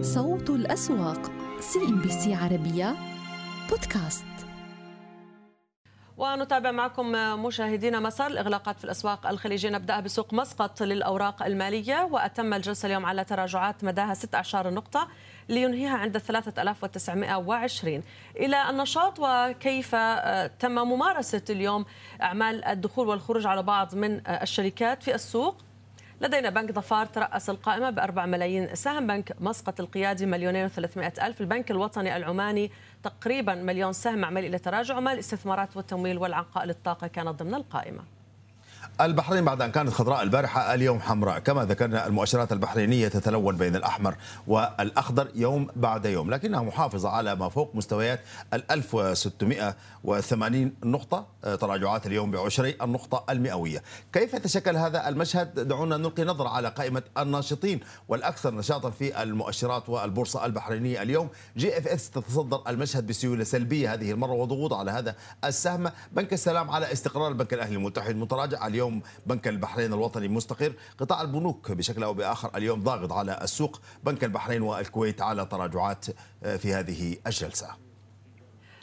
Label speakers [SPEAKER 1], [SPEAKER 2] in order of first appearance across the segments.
[SPEAKER 1] صوت الأسواق CNBC عربية بودكاست.
[SPEAKER 2] ونتابع معكم مشاهدينا مسار الإغلاقات في الأسواق الخليجية. نبدأ بسوق مسقط للأوراق المالية وأتم الجلسة اليوم على تراجعات مداها 16 نقطة لينهيها عند 3920 إلى النشاط وكيف تم ممارسة اليوم أعمال الدخول والخروج على بعض من الشركات في السوق؟ لدينا بنك ظفار ترأس القائمة بأربع ملايين سهم بنك مسقط القيادي مليونين وثلاثمائة ألف البنك الوطني العماني تقريبا مليون سهم معمل إلى تراجع ومال الاستثمارات والتمويل والعنقاء الطاقة كانت ضمن القائمة.
[SPEAKER 3] البحرين بعد أن كانت خضراء البارحة اليوم حمراء كما ذكرنا المؤشرات البحرينية تتلون بين الأحمر والأخضر يوم بعد يوم لكنها محافظة على ما فوق مستويات ال 1680 نقطة تراجعات اليوم بعشري النقطة المئوية. كيف يتشكل هذا المشهد؟ دعونا نلقي نظرة على قائمة الناشطين والأكثر نشاطا في المؤشرات والبورصة البحرينية اليوم. GFH تتصدر المشهد بسيولة سلبية هذه المرة وضغوط على هذا السهم. بنك السلام على استقرار البنك الأهلي المتحد متراجع اليوم اليوم بنك البحرين الوطني مستقر. قطاع البنوك بشكل أو بآخر اليوم ضاغط على السوق. بنك البحرين والكويت على تراجعات في هذه الجلسة.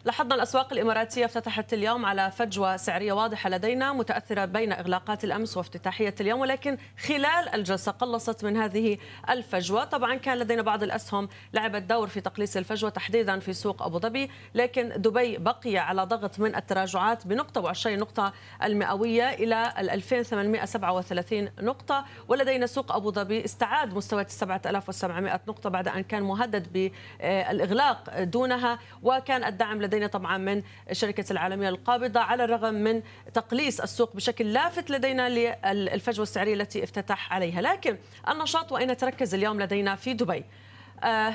[SPEAKER 2] لاحظنا الأسواق الإماراتية افتتحت اليوم على فجوة سعرية واضحة لدينا متأثرة بين إغلاقات الأمس وافتتاحية اليوم ولكن خلال الجلسة قلصت من هذه الفجوة. طبعا كان لدينا بعض الأسهم لعبت دور في تقليص الفجوة تحديدا في سوق أبو ظبي لكن دبي بقي على ضغط من التراجعات بنقطة وعشرين نقطة المئوية إلى 2837 نقطة ولدينا سوق أبو ظبي استعاد مستويات 7700 نقطة بعد أن كان مهدد بالإغلاق دونها وكان الدعم لدينا لدينا طبعا من الشركة العالمية القابضة على الرغم من تقليص السوق بشكل لافت لدينا للفجوة السعرية التي افتتح عليها. لكن النشاط وأين تركز اليوم لدينا في دبي؟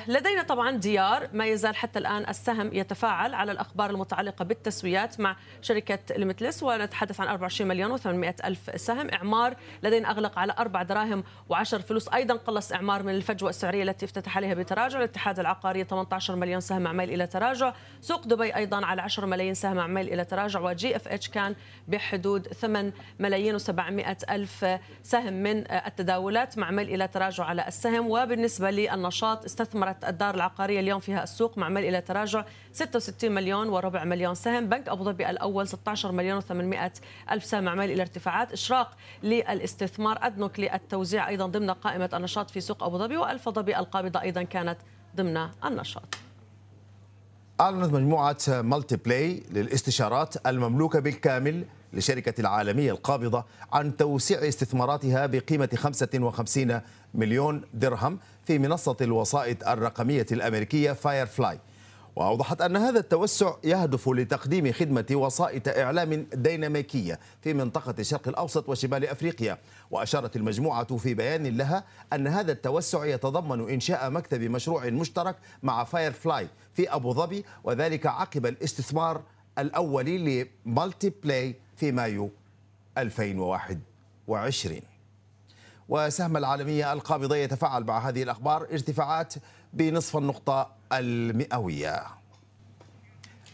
[SPEAKER 2] لدينا طبعا ديار ما يزال حتى الآن السهم يتفاعل على الأخبار المتعلقة بالتسويات مع شركة ليمتلس ونتحدث عن 24 مليون و800 ألف سهم. إعمار لدينا أغلق على 4 دراهم و10 فلوس. أيضا قلص إعمار من الفجوة السعرية التي افتتح عليها بتراجع. الاتحاد العقاري 18 مليون سهم معمل إلى تراجع. سوق دبي أيضا على 10 ملايين سهم مع ميل إلى تراجع. و GFH كان بحدود 8 ملايين و700 ألف سهم من التداولات مع ميل إلى تراجع على السهم. وبالنسبة للنشاط استأثرت الدار العقارية اليوم فيها السوق مع ميل إلى تراجع 66 مليون وربع مليون سهم. بنك أبو ظبي الأول 16 مليون و800 ألف سهم مع ميل إلى ارتفاعات إشراق للاستثمار أدنوك للتوزيع أيضا ضمن قائمة النشاط في سوق أبو ظبي وألفا ظبي القابضة أيضا كانت ضمن النشاط.
[SPEAKER 3] أعلنت مجموعة Multiply للاستشارات المملوكة بالكامل لشركة العالمية القابضة عن توسيع استثماراتها بقيمة 55 مليون درهم. في منصة الوسائط الرقمية الأمريكية Firefly وأوضحت أن هذا التوسع يهدف لتقديم خدمة وسائط إعلام ديناميكية في منطقة الشرق الأوسط وشمال أفريقيا. وأشارت المجموعة في بيان لها أن هذا التوسع يتضمن إنشاء مكتب مشروع مشترك مع Firefly في أبو ظبي وذلك عقب الاستثمار الأولي ل Multiply في مايو 2021 وسهم العالمية القابضة يتفاعل مع هذه الأخبار ارتفاعات بنصف النقطة المئوية.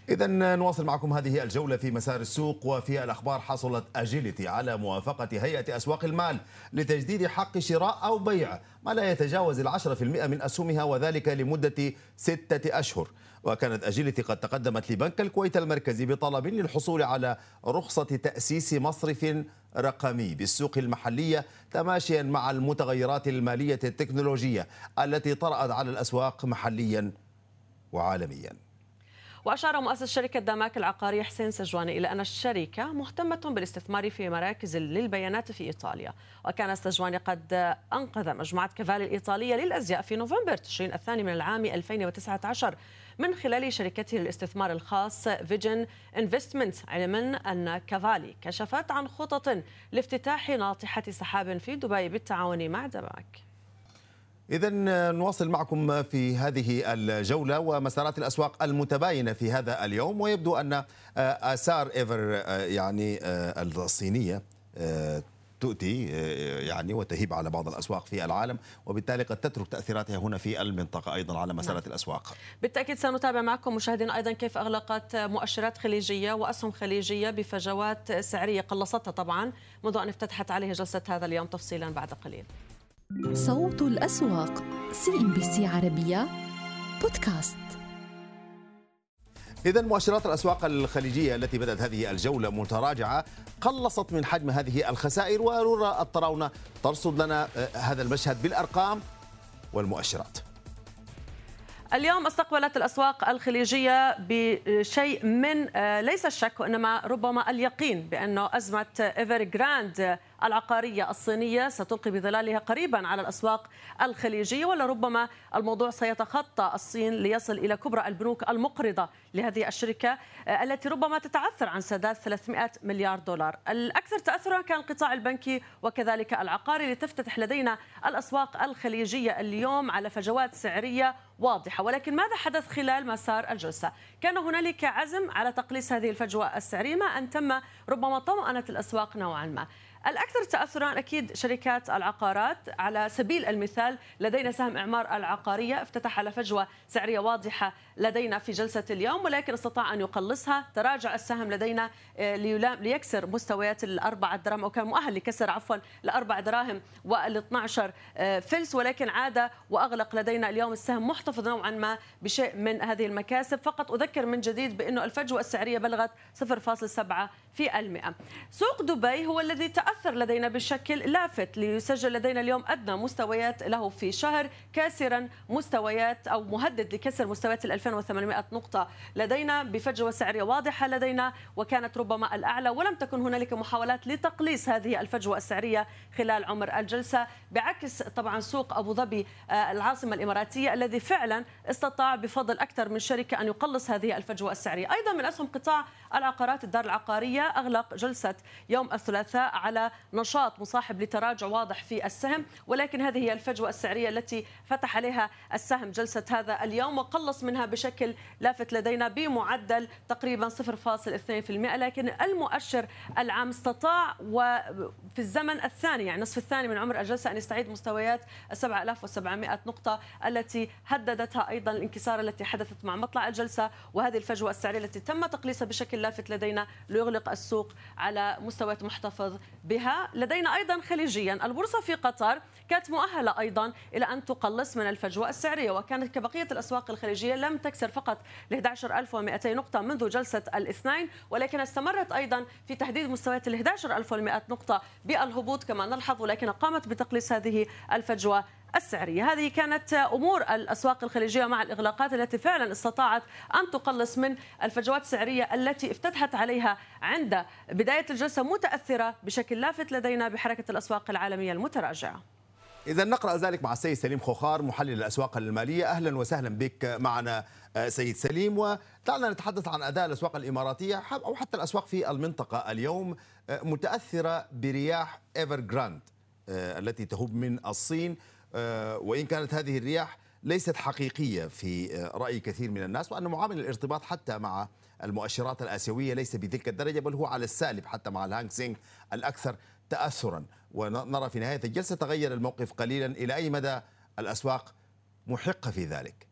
[SPEAKER 3] إذا نواصل معكم هذه الجولة في مسار السوق وفي الأخبار حصلت Agility على موافقة هيئة أسواق المال لتجديد حق شراء أو بيع ما لا يتجاوز العشرة في المئة من أسهمها وذلك لمدة ستة أشهر. وكانت أجيلتي قد تقدمت لبنك الكويت المركزي بطلب للحصول على رخصة تأسيس مصرف رقمي بالسوق المحلية تماشيا مع المتغيرات المالية التكنولوجية التي طرأت على الأسواق محليا وعالميا.
[SPEAKER 2] وأشار مؤسس شركة داماك العقارية حسين سجواني إلى أن الشركة مهتمة بالاستثمار في مراكز للبيانات في إيطاليا. وكان سجواني قد أنقذ مجموعة كافالي الإيطالية للأزياء في نوفمبر تشرين الثاني من العام 2019 من خلال شركته للاستثمار الخاص Vision Investment علما أن كافالي كشفت عن خطط لافتتاح ناطحة سحاب في دبي بالتعاون مع داماك
[SPEAKER 3] إذا نواصل معكم في هذه الجولة ومسارات الأسواق المتباينة في هذا اليوم ويبدو أن آثار Ever يعني الصينية تؤتي يعني وتهيب على بعض الأسواق في العالم وبالتالي قد تترك تأثيراتها هنا في المنطقة أيضا على مسارات نعم. الأسواق.
[SPEAKER 2] بالتأكيد سنتابع معكم مشاهدينا أيضا كيف أغلقت مؤشرات خليجية وأسهم خليجية بفجوات سعرية قلصتها طبعا منذ أن افتتحت عليه جلسة هذا اليوم تفصيلا بعد قليل.
[SPEAKER 1] صوت الأسواق CNBC عربية بودكاست
[SPEAKER 3] إذا مؤشرات الأسواق الخليجية التي بدأت هذه الجولة متراجعة قلصت من حجم هذه الخسائر ورورا الطراونة ترصد لنا آه، هذا المشهد بالأرقام والمؤشرات.
[SPEAKER 2] اليوم استقبلت الأسواق الخليجية بشيء من آه، ليس الشك وإنما ربما اليقين بأنه أزمة Evergrande العقارية الصينية ستلقي بظلالها قريبا على الأسواق الخليجية ولربما الموضوع سيتخطى الصين ليصل إلى كبرى البنوك المقرضة لهذه الشركة آه، التي ربما تتعثر عن سداد 300 مليار دولار. الأكثر تأثرا كان القطاع البنكي وكذلك العقاري لتفتتح لدينا الأسواق الخليجية اليوم على فجوات سعرية واضحة. ولكن ماذا حدث خلال مسار الجلسة؟ كان هنالك عزم على تقليص هذه الفجوة السعرية ما أن تم ربما طمأنة الأسواق نوعا ما. الأكثر تأثرا أكيد شركات العقارات. على سبيل المثال لدينا سهم إعمار العقارية افتتح على فجوة سعرية واضحة لدينا في جلسة اليوم ولكن استطاع أن يقلصها. تراجع السهم لدينا آه، ليكسر مستويات الأربعة دراهم أو كان مؤهل لكسر عفوا الأربع دراهم وال 12 آه، فلس. ولكن عاد وأغلق لدينا اليوم السهم محتفظ نوعا ما بشيء من هذه المكاسب. فقط أذكر من جديد بأنه الفجوة السعرية بلغت 0.7 في المئة. سوق دبي هو الذي تأثر لدينا بشكل لافت ليسجل لدينا اليوم أدنى مستويات له في شهر كاسرا مستويات أو مهدد لكسر مستويات ال 2800 نقطة لدينا بفجوة سعرية واضحة لدينا وكانت ربما الأعلى ولم تكن هنالك محاولات لتقليص هذه الفجوة السعرية خلال عمر الجلسة بعكس طبعا سوق أبو ظبي آه، العاصمة الإماراتية الذي فعلا استطاع بفضل أكثر من شركة أن يقلص هذه الفجوة السعرية. أيضا من أسهم قطاع العقارات الدار العقارية أغلق جلسة يوم الثلاثاء على نشاط مصاحب لتراجع واضح في السهم ولكن هذه هي الفجوة السعرية التي فتح عليها السهم جلسة هذا اليوم وقلص منها بشكل لافت لدينا بمعدل تقريبا 0.2% لكن المؤشر العام استطاع وفي الزمن الثاني يعني نصف الثاني من عمر الجلسة أن يستعيد مستويات 7700 نقطة التي هددتها أيضا الانكسار التي حدثت مع مطلع الجلسة وهذه الفجوة السعرية التي تم تقليصها بشكل لافت لدينا ليغلق السوق على مستويات محتفظ بها. لدينا أيضا خليجيا البورصة في قطر كانت مؤهلة أيضا إلى أن تقلص من الفجوة السعرية وكانت كبقية الأسواق الخليجية لم تكسر فقط ل 11200 نقطة منذ جلسة الاثنين ولكن استمرت أيضا في تحديد مستويات ال 11100 نقطة بالهبوط كما نلحظ ولكن قامت بتقليص هذه الفجوة السعرية. هذه كانت أمور الأسواق الخليجية مع الإغلاقات التي فعلا استطاعت أن تقلص من الفجوات السعرية التي افتتحت عليها عند بداية الجلسة متأثرة بشكل لافت لدينا بحركة الأسواق العالمية المتراجعة.
[SPEAKER 3] إذا نقرأ ذلك مع السيد سليم خوخار محلل الأسواق المالية. أهلا وسهلا بك معنا آه، سيد سليم. ودعنا نتحدث عن أداء الأسواق الإماراتية أو حتى الأسواق في المنطقة اليوم آه، متأثرة برياح Evergrande آه، التي تهب من الصين. وإن كانت هذه الرياح ليست حقيقية في رأي كثير من الناس وأن معامل الارتباط حتى مع المؤشرات الآسيوية ليس بتلك الدرجة بل هو على السالب حتى مع الهانغ سينغ الأكثر تأثرا. ونرى في نهاية الجلسة تغير الموقف قليلا إلى أي مدى الأسواق محقة في ذلك.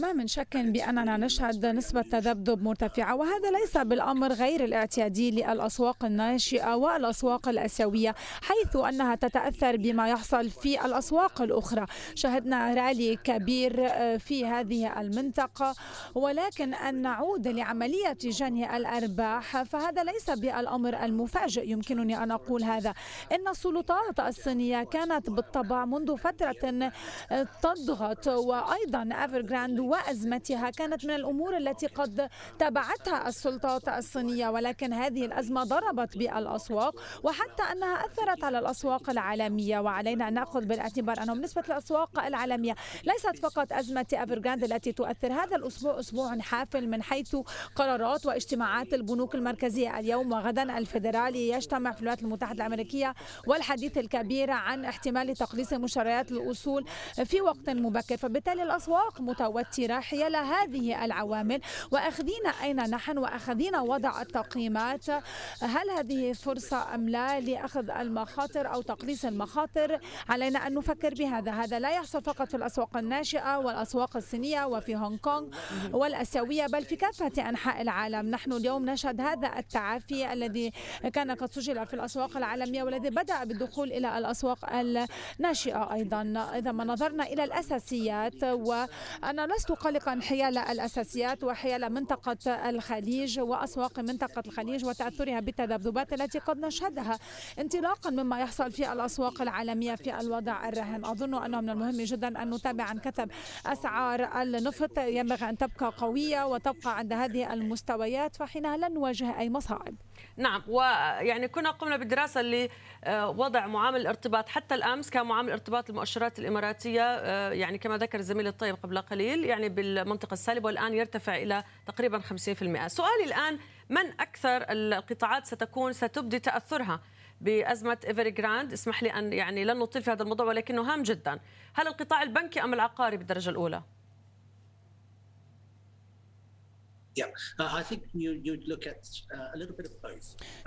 [SPEAKER 4] ما من شك بأننا نشهد نسبة تذبذب مرتفعة وهذا ليس بالأمر غير الاعتيادي للأسواق الناشئة والأسواق الأسيوية حيث أنها تتأثر بما يحصل في الأسواق الأخرى. شهدنا رالي كبير آه، في هذه المنطقة ولكن أن نعود لعملية جني الأرباح فهذا ليس بالأمر المفاجئ يمكنني أن أقول هذا. إن السلطات الصينية كانت بالطبع منذ فترة تضغط وأيضا Evergrande وأزمتها كانت من الأمور التي قد تبعتها السلطات الصينية ولكن هذه الأزمة ضربت بالأسواق وحتى أنها أثرت على الأسواق العالمية وعلينا أن نأخذ بالاعتبار أنه بالنسبة للأسواق العالمية ليست فقط أزمة Evergrande التي تؤثر هذا الأسبوع أسبوع حافل من حيث قرارات واجتماعات البنوك المركزية اليوم وغدا الفيدرالي يجتمع في الولايات المتحدة الأمريكية والحديث الكبير عن احتمال تقليص مشتريات الأصول في وقت مبكر فبالتالي الأسواق متوترة حيال هذه العوامل. وأخذين أين نحن؟ وأخذين وضع التقييمات. هل هذه فرصة أم لا لأخذ المخاطر أو تقليص المخاطر؟ علينا أن نفكر بهذا. هذا لا يحصل فقط في الأسواق الناشئة والأسواق الصينية وفي هونغ كونغ والأسيوية بل في كافة أنحاء العالم. نحن اليوم نشهد هذا التعافي الذي كان قد سجل في الأسواق العالمية والذي بدأ بالدخول إلى الأسواق الناشئة أيضا. إذا نظرنا إلى الأساسيات وأنا لست قلقا حيال الأساسيات وحيال منطقة الخليج وأسواق منطقة الخليج وتأثرها بالتذبذبات التي قد نشهدها انطلاقا مما يحصل في الأسواق العالمية في الوضع الراهن أظن أنه من المهم جدا أن نتابع عن كثب أسعار النفط. ينبغي أن تبقى قوية وتبقى عند هذه المستويات فحينها لن نواجه أي مصاعب.
[SPEAKER 2] نعم ويعني كنا قمنا بدراسة لوضع معامل الارتباط. حتى الأمس كان معامل ارتباط المؤشرات الإماراتية آه، يعني كما ذكر زميل الطيب قبل قليل يعني بالمنطقة السالبة والآن يرتفع إلى تقريبا 50% سؤالي الآن من أكثر القطاعات ستكون ستبدي تأثرها بأزمة Evergrande؟ اسمح لي أن يعني لن نطيل في هذا الموضوع ولكنه هام جدا. هل القطاع البنكي أم العقاري بالدرجة الأولى؟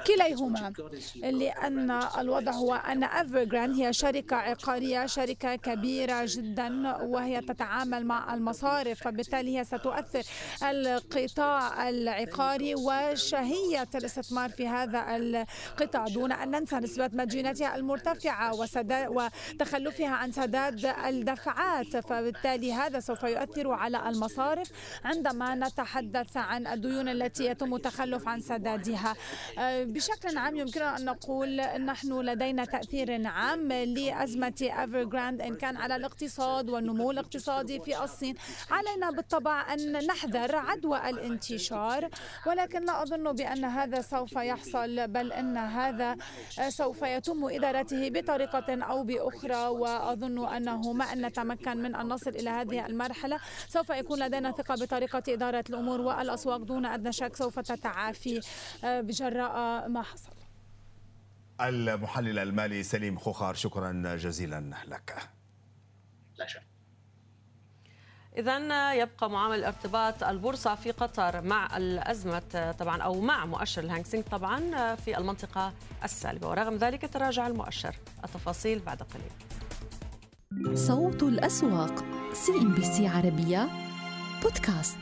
[SPEAKER 4] كليهما لأن الوضع هو أن Evergrande هي شركة عقارية شركة كبيرة جدا وهي تتعامل مع المصارف. فبالتالي هي ستؤثر القطاع العقاري وشهية الاستثمار في هذا القطاع. دون أن ننسى نسبة مديونتها المرتفعة وتخلفها عن سداد الدفعات. فبالتالي هذا سوف يؤثر على المصارف. عندما نتحدث عن الديون التي يتم التخلف عن سدادها. آه، بشكل عام يمكننا أن نقول نحن لدينا تأثير عام لأزمة أفرجراند إن كان على الاقتصاد والنمو الاقتصادي في الصين. علينا بالطبع أن نحذر عدوى الانتشار ولكن لا أظن بأن هذا سوف يحصل بل أن هذا سوف يتم إدارته بطريقة أو بأخرى. وأظن أنه ما أن نتمكن من أن نصل إلى هذه المرحلة سوف يكون لدينا ثقة بطريقة إدارة الأمور. والأسواق دون أدنى شك سوف تتعافي آه، بجراء ما حصل.
[SPEAKER 3] المحلل المالي سليم خوخار شكرا جزيلا لك.
[SPEAKER 2] لا شك. إذا يبقى معامل ارتباط البورصة في قطر مع الأزمة طبعا أو مع مؤشر الهانغ سينغ طبعا في المنطقة السالبة. ورغم ذلك تراجع المؤشر. التفاصيل بعد قليل.
[SPEAKER 1] صوت الأسواق CNBC عربية بودكاست.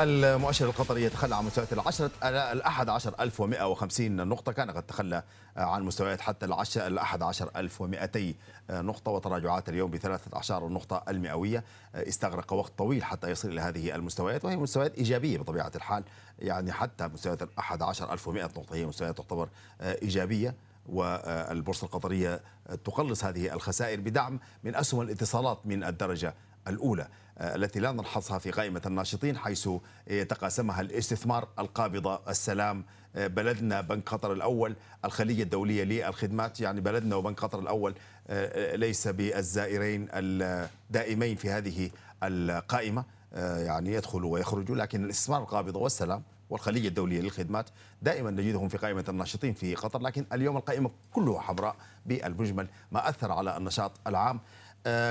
[SPEAKER 3] المؤشر القطري يتخلى عن مستويات العشرة الأحد عشر ألف ومئة وخمسين نقطة. كان قد تخلى عن مستويات حتى العشر الأحد عشر ألف ومئتي نقطة. وتراجعات اليوم بثلاثة عشر النقطة المئوية. استغرق وقت طويل حتى يصل إلى هذه المستويات وهي مستويات إيجابية بطبيعة الحال. يعني حتى مستويات الأحد عشر ألف ومئة نقطة هي مستويات تعتبر إيجابية. والبورصة القطرية تقلص هذه الخسائر بدعم من أسهم الإتصالات من الدرجة الأولى. آه، التي لا نلحظها في قائمة الناشطين حيث يتقاسمها الاستثمار القابضة السلام آه، بلدنا بنك قطر الأول الخلية الدولية للخدمات. يعني بلدنا وبنك قطر الأول آه، ليس بالزائرين الدائمين في هذه القائمة. يعني يدخلوا ويخرجوا لكن الاستثمار القابضة والسلام والخلية الدولية للخدمات دائما نجدهم في قائمة الناشطين في قطر. لكن اليوم القائمة كلها حمراء بالمجمل ما أثر على النشاط العام.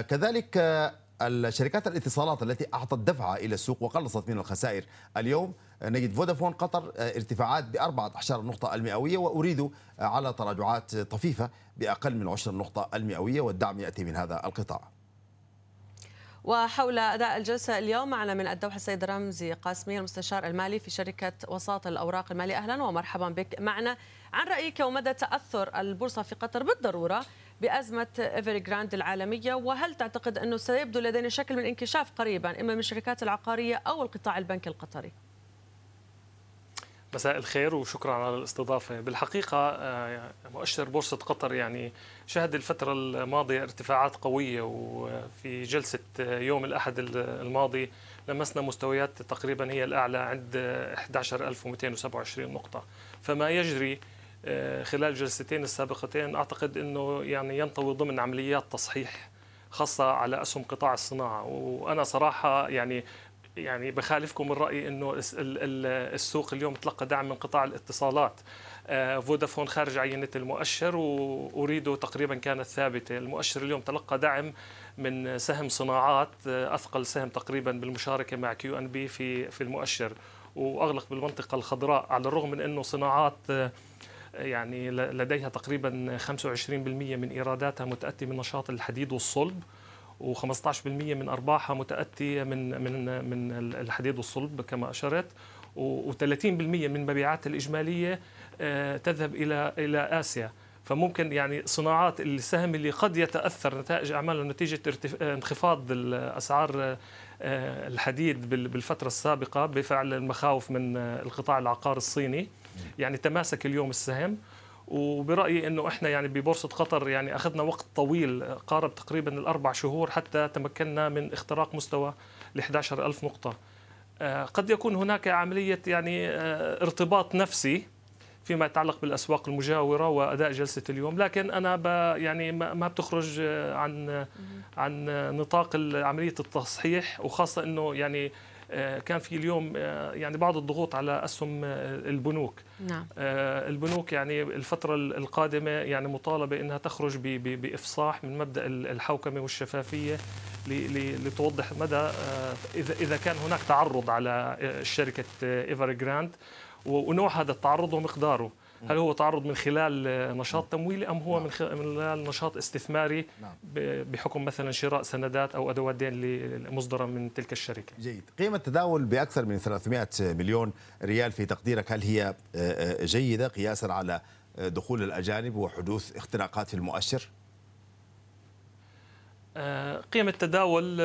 [SPEAKER 3] كذلك الشركات الاتصالات التي أعطت دفعة إلى السوق وقلصت من الخسائر. اليوم نجد فودافون قطر ارتفاعات بأربعة عشر نقطة المئوية وأريد على تراجعات طفيفة بأقل من عشر نقطة المئوية والدعم يأتي من هذا القطاع.
[SPEAKER 2] وحول أداء الجلسة اليوم معنا من الدوحة السيد رمزي قاسمي المستشار المالي في شركة وساط الأوراق المالية. أهلا ومرحبا بك معنا. عن رأيك ومدى تأثر البورصة في قطر بالضرورة بأزمة Evergrande العالمية وهل تعتقد أنه سيبدو لدينا شكل من انكشاف قريبا إما من الشركات العقارية أو القطاع البنكي القطري؟
[SPEAKER 5] مساء الخير وشكرا على الاستضافة. بالحقيقة آه، مؤشر بورصة قطر يعني شهد الفترة الماضية ارتفاعات قوية وفي جلسة يوم الأحد الماضي لمسنا مستويات تقريبا هي الأعلى عند 11227 نقطة. فما يجري خلال الجلستين السابقتين أعتقد إنه يعني ينطوي ضمن عمليات تصحيح خاصة على أسهم قطاع الصناعة. وأنا صراحة يعني يعني بخالفكم الرأي إنه السوق اليوم تلقى دعم من قطاع الاتصالات. فودافون خارج عينة المؤشر و Ooredoo تقريبا كانت ثابتة. المؤشر اليوم تلقى دعم من سهم صناعات أثقل سهم تقريبا بالمشاركة مع QNB في في المؤشر. وأغلق بالمنطقة الخضراء على الرغم من أنه صناعات يعني لديها تقريبا 25% من إيراداتها متأتي من نشاط الحديد والصلب و15% من أرباحها متاتيه من من من الحديد والصلب كما أشرت و30% من مبيعاتها الإجمالية آه، تذهب إلى إلى آسيا. فممكن يعني صناعات السهم اللي قد يتأثر نتائج أعماله نتيجة انخفاض الأسعار آه، الحديد بالفترة السابقة بفعل المخاوف من القطاع العقار الصيني. يعني تماسك اليوم السهم. وبرأيي إنه إحنا يعني ببورصة قطر يعني أخذنا وقت طويل قارب تقريبا الأربع شهور حتى تمكنا من اختراق مستوى ل 11000 نقطة. آه، قد يكون هناك عملية يعني آه، ارتباط نفسي فيما يتعلق بالأسواق المجاورة وأداء جلسة اليوم. لكن أنا ب يعني ما بتخرج عن عن نطاق عملية التصحيح وخاصة إنه يعني آه، كان في اليوم آه، يعني بعض الضغوط على أسهم آه، البنوك. نعم. البنوك يعني الفترة القادمة يعني مطالبة إنها تخرج بإفصاح من مبدأ الحوكمة والشفافية لتوضح مدى اذا إذا كان هناك تعرض على شركة Evergrande ونوع هذا التعرض ومقداره. هل هو تعرض من خلال نشاط تمويلي أم هو من خلال نشاط استثماري نعم. بحكم مثلا شراء سندات أو أدوات دين مصدره من تلك الشركة؟
[SPEAKER 3] جيد. قيمة التداول بأكثر من 300 مليون ريال في تقديرك هل هي آه، آه، جيدة قياسا على آه، دخول الأجانب وحدوث اختراقات في المؤشر؟
[SPEAKER 5] قيمة التداول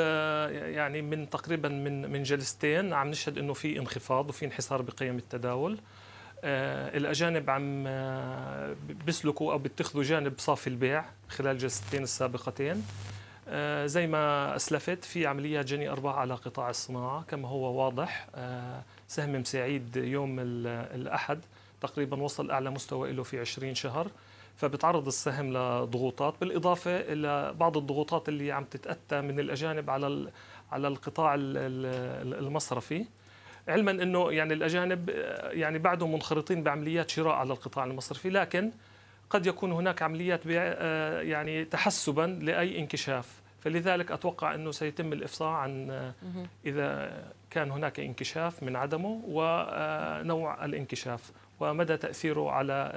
[SPEAKER 5] يعني من تقريبا من من جلستين عم نشهد إنه في انخفاض وفي انحسار بقيم التداول. آه، الأجانب عم آه، بيسلكوا أو بيتخذوا جانب صافي البيع خلال الجلستين السابقتين. آه، زي ما أسلفت في عمليات جني أرباح على قطاع الصناعة كما هو واضح. سهم مساعيد يوم الأحد تقريبا وصل أعلى مستوى له في 20 شهر فبتعرض السهم لضغوطات بالإضافة إلى بعض الضغوطات اللي عم تتأتى من الأجانب على على القطاع المصرفي. علما إنه يعني الأجانب يعني بعدهم منخرطين بعمليات شراء على القطاع المصرفي لكن قد يكون هناك عمليات يعني تحسبا لأي انكشاف. فلذلك أتوقع إنه سيتم الإفصاح عن إذا كان هناك انكشاف من عدمه ونوع الانكشاف ومدى تأثيره على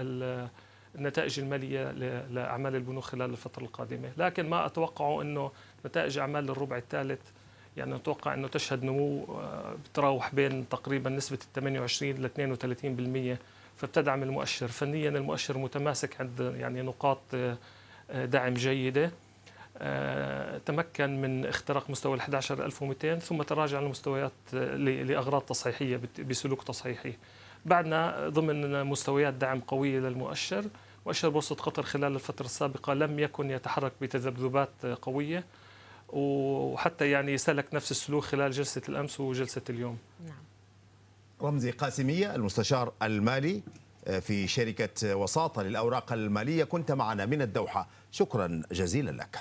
[SPEAKER 5] النتائج المالية لأعمال البنوك خلال الفترة القادمة، لكن ما اتوقعه إنه نتائج أعمال الربع الثالث يعني نتوقع إنه تشهد نمو آه، بتراوح بين تقريبا نسبة 28 ل 32% فبتدعم المؤشر. فنيا المؤشر متماسك عند يعني نقاط آه، آه، دعم جيدة. تمكن من اختراق مستوى ال 11200 ثم تراجع لمستويات لأغراض تصحيحية بسلوك تصحيحي. بعدنا ضمن مستويات دعم قوية للمؤشر مؤشر بورصه قطر خلال الفترة السابقة لم يكن يتحرك بتذبذبات قوية. وحتى يعني سلك نفس السلوك خلال جلسة الأمس وجلسة اليوم. نعم.
[SPEAKER 3] رمزي قاسمية المستشار المالي آه، في شركة وساطة للأوراق المالية. كنت معنا من الدوحة. شكرا جزيلا لك.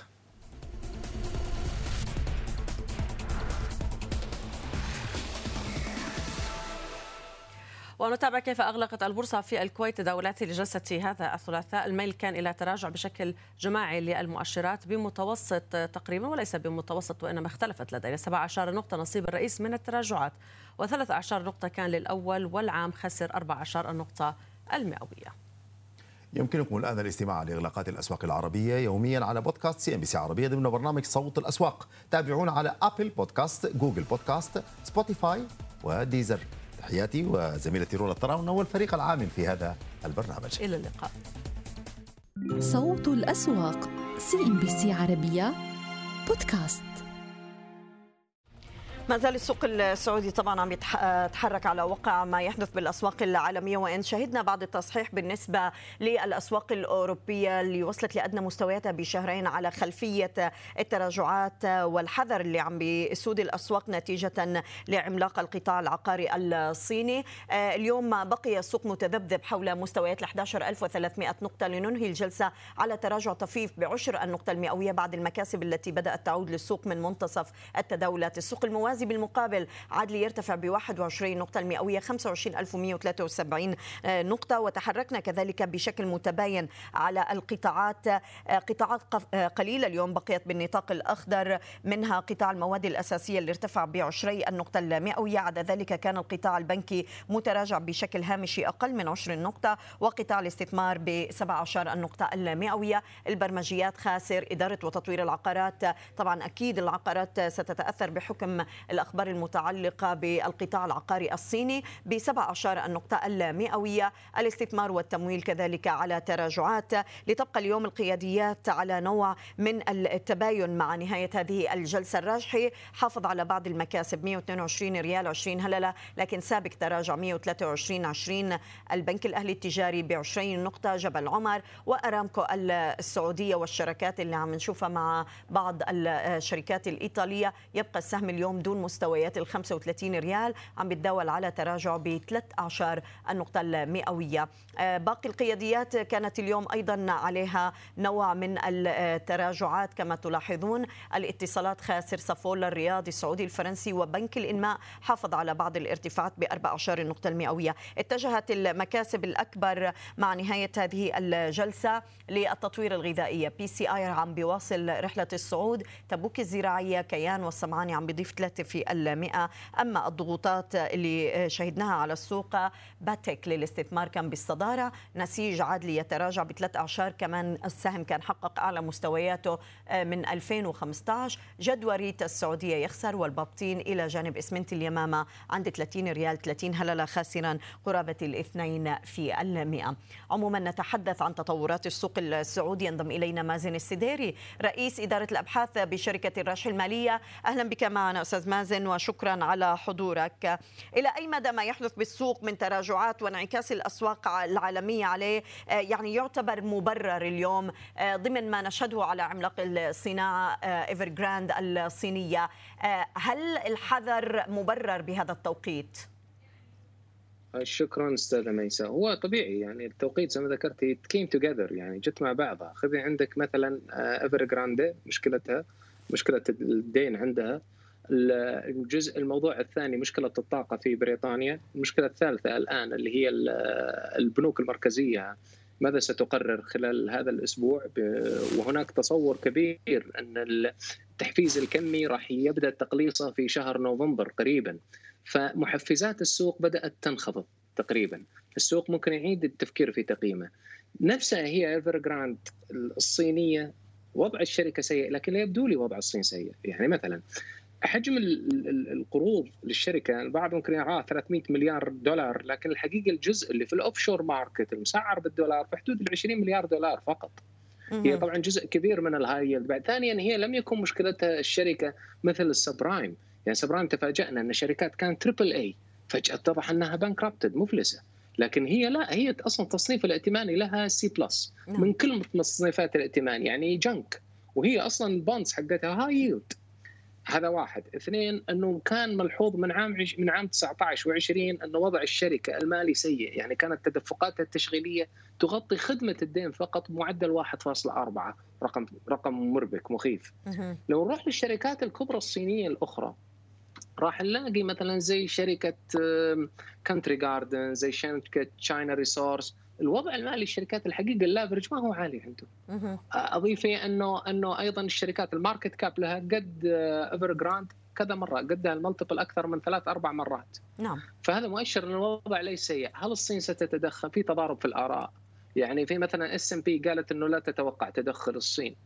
[SPEAKER 2] ونتابع كيف أغلقت البورصة في الكويت تداولات لجلسة هذا الثلاثاء. الميل كان إلى تراجع بشكل جماعي للمؤشرات بمتوسط تقريبا وليس بمتوسط وإنما اختلفت لدينا. 17 نقطة نصيب الرئيس من التراجعات و13 نقطة كان للأول والعام خسر 14 النقطة المئوية.
[SPEAKER 3] يمكنكم الآن الاستماع لإغلاقات الأسواق العربية يوميا على بودكاست CNBC عربية ضمن برنامج صوت الأسواق. تابعونا على Apple Podcast Google Podcast Spotify و Deezer تحياتي وزميلتي رولا الطراونة والفريق العامل في هذا البرنامج.
[SPEAKER 2] إلى اللقاء.
[SPEAKER 1] صوت الأسواق CNBC عربية بودكاست.
[SPEAKER 2] ما زال السوق السعودي طبعا عم يتحرك على وقع ما يحدث بالأسواق العالمية وإن شهدنا بعض التصحيح بالنسبة للأسواق الأوروبية اللي وصلت لأدنى مستوياتها بشهرين على خلفية التراجعات والحذر اللي عم بيسود الأسواق نتيجة لعملاق القطاع العقاري الصيني. اليوم بقي السوق متذبذب حول مستويات ال 11300 نقطة لننهي الجلسة على تراجع طفيف بعشر النقطة المئوية بعد المكاسب التي بدأت تعود للسوق من منتصف التداولات. السوق الموازي
[SPEAKER 6] الغازي بالمقابل عاد ليرتفع ب 21 نقطة المئوية 25173 نقطة. وتحركنا كذلك بشكل متباين على القطاعات قطاعات قليلة. اليوم بقيت بالنطاق الأخضر منها قطاع المواد الأساسية اللي ارتفع ب 20 النقطة المئوية. عدا ذلك كان القطاع البنكي متراجع بشكل هامشي أقل من 20 نقطة وقطاع الاستثمار ب 17 النقطة المئوية. البرمجيات خاسر إدارة وتطوير العقارات طبعا أكيد العقارات ستتأثر بحكم الأخبار المتعلقة بالقطاع العقاري الصيني ب 17 النقطة المئوية. الاستثمار والتمويل كذلك على تراجعات. لتبقى اليوم القياديات على نوع من التباين مع نهاية هذه الجلسة الراجحي حافظ على بعض المكاسب 122 ريال 20 هللة لكن سابق تراجع 123 20 البنك الأهلي التجاري ب 20 نقطة جبل عمر وأرامكو السعودية والشركات اللي عم نشوفها مع بعض الشركات الإيطالية. يبقى السهم اليوم دون مستويات ال 35 ريال عم بتداول على تراجع ب 13 النقطة المئوية. باقي القياديات كانت اليوم أيضا عليها نوع من التراجعات. كما تلاحظون الاتصالات خاسر صفول الرياضي السعودي الفرنسي وبنك الإنماء حافظ على بعض الارتفاعات ب 14 النقطة المئوية. اتجهت المكاسب الأكبر مع نهاية هذه الجلسة للتطوير الغذائية. بي سي آي عم بيواصل رحلة الصعود. تبوك الزراعية كيان والصمعاني عم بيضيف 3 في المئة. أما الضغوطات اللي شهدناها على السوق باتك للاستثمار كان بالصدارة. نسيج عاد ليتراجع بثلاث أعشار. كمان السهم كان حقق أعلى مستوياته من 2015 جدوريت السعودية يخسر والبابتين إلى جانب إسمنت اليمامة عند 30 ريال 30 هللة خاسرا قرابة الاثنين في المئة. عموما نتحدث عن تطورات السوق السعودي. ينضم إلينا مازن السديري رئيس إدارة الأبحاث بشركة الرشح المالية. أهلا بك معنا أستاذ مازن وشكرا على حضورك. إلى أي مدى ما يحدث بالسوق من تراجعات وانعكاس الأسواق العالمية عليه؟ يعني يعتبر مبرر اليوم ضمن ما نشهده على عملاق الصناعة Evergrande الصينية. هل الحذر مبرر بهذا التوقيت؟
[SPEAKER 7] شكرا أستاذة ميساء. هو طبيعي يعني التوقيت زي ما ذكرتي came together يعني جت مع بعضها. خذي عندك مثلا Evergrande مشكلتها مشكلة الدين عندها. الجزء الموضوع الثاني مشكلة الطاقة في بريطانيا المشكلة الثالثة الآن اللي هي البنوك المركزية ماذا ستقرر خلال هذا الأسبوع؟ وهناك تصور كبير أن التحفيز الكمي راح يبدأ تقليصه في شهر نوفمبر قريبا فمحفزات السوق بدأت تنخفض تقريبا. السوق ممكن يعيد التفكير في تقييمه. نفسها هي ايفر جراند الصينية وضع الشركة سيء لكن لا يبدو لي وضع الصين سيء. يعني مثلا حجم القروض للشركة البعض ممكن يراه 300 مليار دولار. لكن الحقيقة الجزء اللي في ال offshore market المسعر بالدولار في حدود ال 20 مليار دولار فقط. هي طبعا جزء كبير من ال high yield ثانيا هي لم يكن مشكلتها الشركة مثل ال subprime. يعني subprime تفاجئنا إن شركات كانت triple A فجأة اتضح إنها bankrupted مفلسة. لكن هي لا هي أصلا تصنيف الائتماني لها C plus من كل تصنيفات الائتمان يعني junk وهي أصلا ال bonds حقتها high yield هذا واحد. اثنين إنه كان ملحوظ من عام عش... من عام 19 و20 إنه وضع الشركة المالي سيء. يعني كانت تدفقاتها التشغيلية تغطي خدمة الدين فقط بمعدل 1.4 رقم رقم مربك مخيف. لو نروح للشركات الكبرى الصينية الأخرى راح نلاقي مثلا زي شركة كانتري جاردن زي شركة تشاينا ريسورس الوضع المالي الشركات الحقيقة ال leverage ما هو عالي عندهم أضيف أنه أنه أيضا الشركات ال market cap لها قد ايفر جراند كذا مره قدها ال multiple أكثر من ثلاث أربع مرات.
[SPEAKER 6] نعم.
[SPEAKER 7] فهذا مؤشر إن الوضع ليس سيء. هل الصين ستتدخل؟ في تضارب في الآراء. يعني في مثلا S&P قالت إنه لا تتوقع تدخل الصين.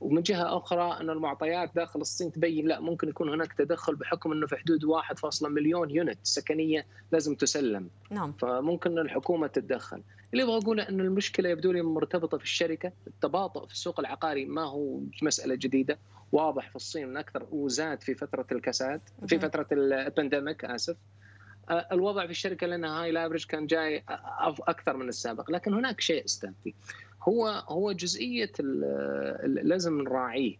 [SPEAKER 7] ومن جهة أخرى ان المعطيات داخل الصين تبين لا ممكن يكون هناك تدخل بحكم إنه في حدود 1.1 مليون unit سكنية لازم تسلم.
[SPEAKER 6] نعم.
[SPEAKER 7] فممكن الحكومة تتدخل. اللي أبغى أقوله ان المشكلة يبدو لي مرتبطة في الشركة. التباطؤ في السوق العقاري ما هو مسألة جديدة. واضح في الصين من أكثر وزاد في فترة الكساد في فترة ال pandemic آسف. الوضع في الشركة لانها high leverage كان جاي أكثر من السابق لكن هناك شيء استاذي هو هو جزئية لازم نراعيه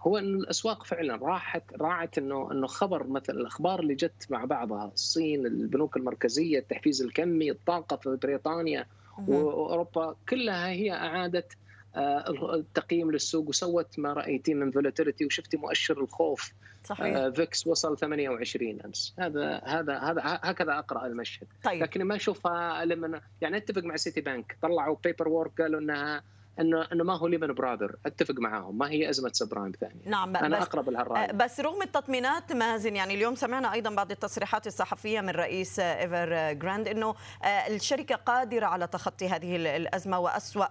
[SPEAKER 7] هو إن الأسواق فعلا راحت راعت انه إنه خبر مثلا الأخبار اللي جت مع بعضها الصين البنوك المركزية التحفيز الكمي الطاقة في بريطانيا وأوروبا كلها هي أعادت التقييم للسوق وسوت ما رايتي من volatility وشفتي مؤشر الخوف.
[SPEAKER 6] صحيح.
[SPEAKER 7] VIX وصل 28 أمس. هذا هذا هذا هكذا أقرأ المشهد.
[SPEAKER 6] طيب.
[SPEAKER 7] لكن ما أشوفها لما يعني أتفق مع سيتي بانك طلعوا paper work قالوا إنها انه إنه ما هو Lehman Brothers. أتفق معاهم. ما هي أزمة subprime ثانية.
[SPEAKER 6] نعم
[SPEAKER 7] أنا
[SPEAKER 6] بس
[SPEAKER 7] أقرب لهالراي
[SPEAKER 6] بس رغم التطمينات مازن يعني اليوم سمعنا أيضا بعض التصريحات الصحفية من رئيس ايفر جراند إنه الشركة قادرة على تخطي هذه الأزمة وأسوأ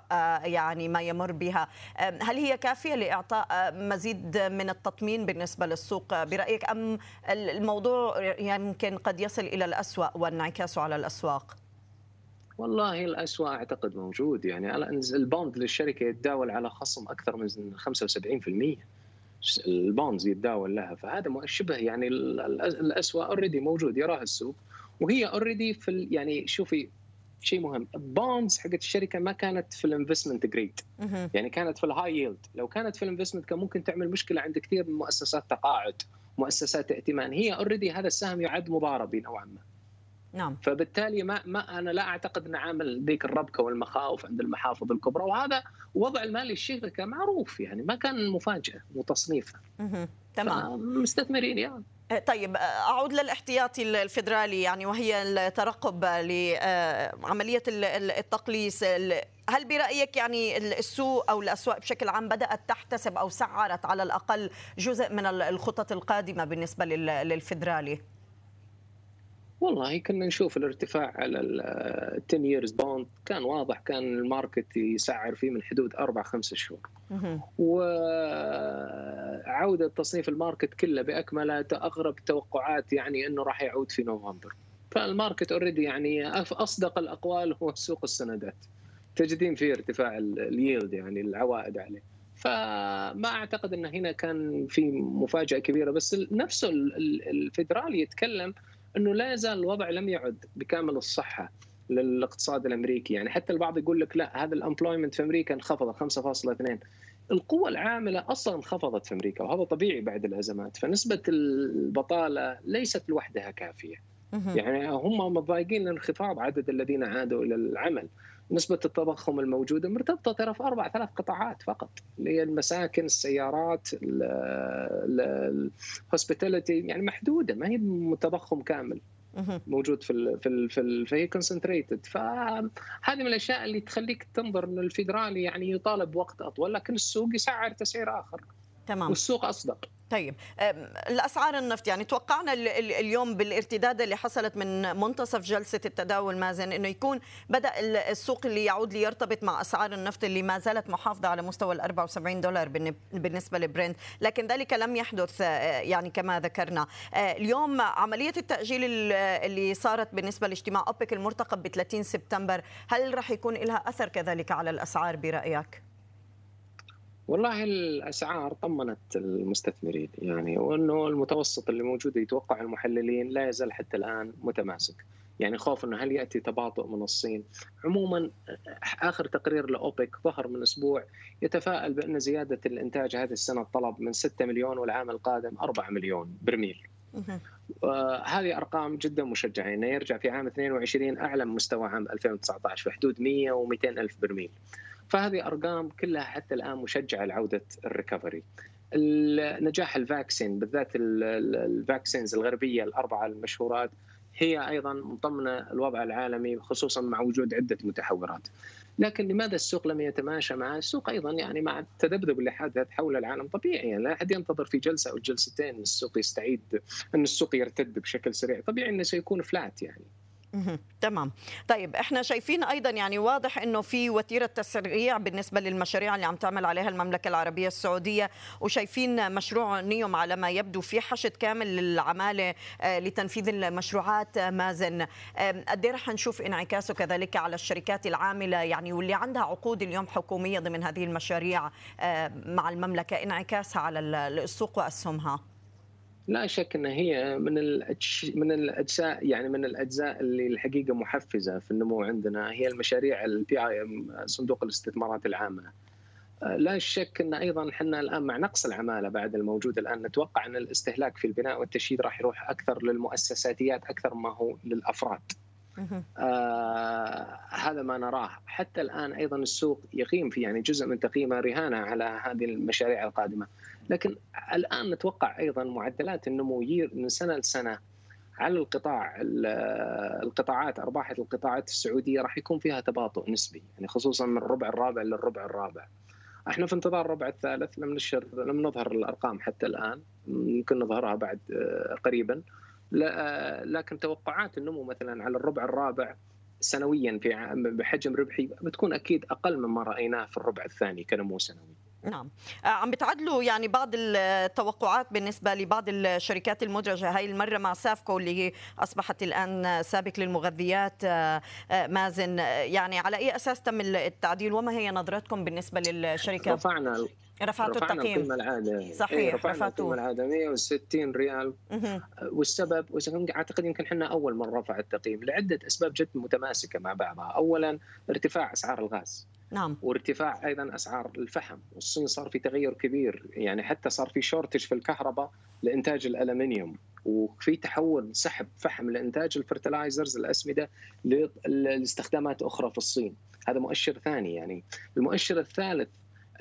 [SPEAKER 6] يعني ما يمر بها. هل هي كافية لإعطاء مزيد من التطمين بالنسبة للسوق برأيك؟ أم الموضوع يمكن قد يصل إلى الأسوأ وانعكاسه على الأسواق؟
[SPEAKER 7] والله الأسوأ أعتقد موجود. يعني ال bond للشركة يتداول على خصم أكثر من 75% ال bonds يتداول لها. فهذا شبه يعني الأسوأ already موجود. يراه السوق. وهي already في يعني شوفي شيء مهم. ال bonds حقت الشركة ما كانت في ال investment grade يعني كانت في ال high yield لو كانت في ال investment كان ممكن تعمل مشكلة عند كثير من مؤسسات تقاعد مؤسسات ائتمان. هي already هذا السهم يعد مضاربي نوعا ما.
[SPEAKER 6] نعم.
[SPEAKER 7] فبالتالي ما ما أنا لا أعتقد انه عامل ذيك الربكة والمخاوف عند المحافظ الكبرى وهذا وضع المالي الشركة معروف يعني ما كان مفاجأة وتصنيفها
[SPEAKER 6] تمام.
[SPEAKER 7] مستثمرين يعني
[SPEAKER 6] طيب أعود للاحتياطي الفدرالي يعني وهي الترقب لعمليه التقليص. هل برأيك يعني السوق أو الأسواق بشكل عام بدأت تحتسب أو سعرت على الأقل جزء من الخطط القادمة بالنسبة للفدرالي؟
[SPEAKER 7] والله كنا نشوف الارتفاع على ال 10 years bond كان واضح كان ال market يسعر فيه من حدود أربع خمس شهور. وعودة تصنيف ال market كله بأكمله أغرب توقعات يعني أنه راح يعود في نوفمبر. فال market already يعني أصدق الأقوال هو سوق السندات. تجدين فيه ارتفاع ال yield يعني العوائد عليه. فما أعتقد إن هنا كان في مفاجأة كبيرة بس نفسه الفدرالي يتكلم إنه لا يزال الوضع لم يعد بكامل الصحة للاقتصاد الأمريكي. يعني حتى البعض يقول لك لا هذا الامبلويمنت في أمريكا انخفض 5.2 القوة العاملة أصلا انخفضت في أمريكا وهذا طبيعي بعد الأزمات. فنسبة البطالة ليست لوحدها كافية. يعني هم متضايقين من انخفاض عدد الذين عادوا إلى العمل. نسبة التضخم الموجودة مرتبطة ترى في أربع ثلاث قطاعات فقط اللي هي المساكن السيارات ال hospitality يعني محدودة ما هي تضخم كامل موجود في ال في ال في ال فهي concentrated فهذه من الأشياء اللي تخليك تنظر إن الفيدرالي يعني يطالب بوقت أطول لكن السوق يسعر تسعير آخر.
[SPEAKER 6] تمام.
[SPEAKER 7] والسوق أصدق.
[SPEAKER 6] طيب الأسعار النفط يعني توقعنا اليوم بالارتداد اللي حصلت من منتصف جلسة التداول مازن إنه يكون بدأ السوق اللي يعود ليرتبط مع أسعار النفط اللي ما زالت محافظة على مستوى ال 74 دولار بالنسبة لبرنت لكن ذلك لم يحدث يعني كما ذكرنا اليوم عملية التأجيل اللي صارت بالنسبة لاجتماع أوبك المرتقب ب 30 سبتمبر هل راح يكون لها أثر كذلك على الأسعار برأيك؟
[SPEAKER 7] والله الأسعار طمنت المستثمرين يعني وإنه المتوسط اللي موجود يتوقع المحللين لا يزال حتى الآن متماسك. يعني خوف إنه هل يأتي تباطؤ من الصين؟ عموما آخر تقرير لأوبك ظهر من أسبوع يتفائل بأن زيادة الإنتاج هذه السنة الطلب من 6 مليون والعام القادم 4 مليون برميل. هذه أرقام جدا مشجعة إنه يرجع في عام 22 أعلى من مستوى عام 2019 في حدود 100 و200 ألف برميل. فهذه أرقام كلها حتى الآن مشجعة لعودة ال recovery نجاح ال vaccine بالذات ال vaccines الغربية الأربعة المشهورات هي أيضا مطمنه الوضع العالمي خصوصا مع وجود عدة متحورات. لكن لماذا السوق لم يتماشى مع السوق أيضا يعني مع التذبذب اللي حدث حول العالم طبيعي يعني لا أحد ينتظر في جلسة أو جلستين السوق يستعيد إن السوق يرتد بشكل سريع، طبيعي إنه سيكون فلات يعني.
[SPEAKER 6] تمام. طيب إحنا شايفين أيضا يعني واضح إنه في وتيرة تسريع بالنسبة للمشاريع اللي عم تعمل عليها المملكة العربية السعودية وشايفين مشروع نيوم على ما يبدو في حشد كامل للعمالة لتنفيذ المشروعات مازن قد إيه رح نشوف انعكاسه كذلك على الشركات العاملة؟ يعني واللي عندها عقود اليوم حكومية ضمن هذه المشاريع مع المملكة انعكاسها على السوق وأسهمها.
[SPEAKER 7] لا شك إن هي من من الأجزاء يعني من الأجزاء اللي الحقيقة محفزة في النمو عندنا هي المشاريع ال PIF صندوق الاستثمارات العامة. لا شك إن أيضا إحنا الآن مع نقص العمالة بعد الموجود الآن نتوقع إن الاستهلاك في البناء والتشييد راح يروح أكثر للمؤسساتيات أكثر ما هو للأفراد. آه هذا ما نراه حتى الآن أيضا السوق يقيم في يعني جزء من تقييمه رهانة على هذه المشاريع القادمة لكن الآن نتوقع أيضا معدلات النمو من سنة لسنة على القطاع القطاعات ارباح القطاعات السعودية راح يكون فيها تباطؤ نسبي يعني خصوصا من الربع الرابع للربع الرابع إحنا في انتظار الربع الثالث لم نشر لم نظهر الأرقام حتى الآن يمكن نظهرها بعد آه، قريبا آه، لكن توقعات النمو مثلا على الربع الرابع سنويا في بحجم ربحي بتكون أكيد أقل مما رأيناه في الربع الثاني كنمو سنوي.
[SPEAKER 6] نعم. آه، عم بتعدلوا يعني بعض التوقعات بالنسبة لبعض الشركات المدرجة هاي المرة مع سافكو اللي هي أصبحت الآن سابق للمغذيات آه، آه، مازن. يعني على أي أساس تم التعديل؟ وما هي نظرتكم بالنسبة للشركه
[SPEAKER 7] رفعنا
[SPEAKER 6] رفعتوا التقييم.
[SPEAKER 7] القيمة العادمية
[SPEAKER 6] صحيح
[SPEAKER 7] رفعنا
[SPEAKER 6] رفعتوا.
[SPEAKER 7] القيمة العادة 160 ريال. والسبب أعتقد يمكن إحنا أول من رفع التقييم لعدة أسباب جدا متماسكة مع بعضها، اولا ارتفاع أسعار الغاز.
[SPEAKER 6] نعم.
[SPEAKER 7] وارتفاع أيضا أسعار الفحم والصين صار في تغير كبير يعني حتى صار في شورتج في الكهرباء لإنتاج الألمنيوم وفي تحول سحب فحم لإنتاج الفرتلايزرز الأسمدة لاستخدامات أخرى في الصين. هذا مؤشر ثاني يعني. المؤشر الثالث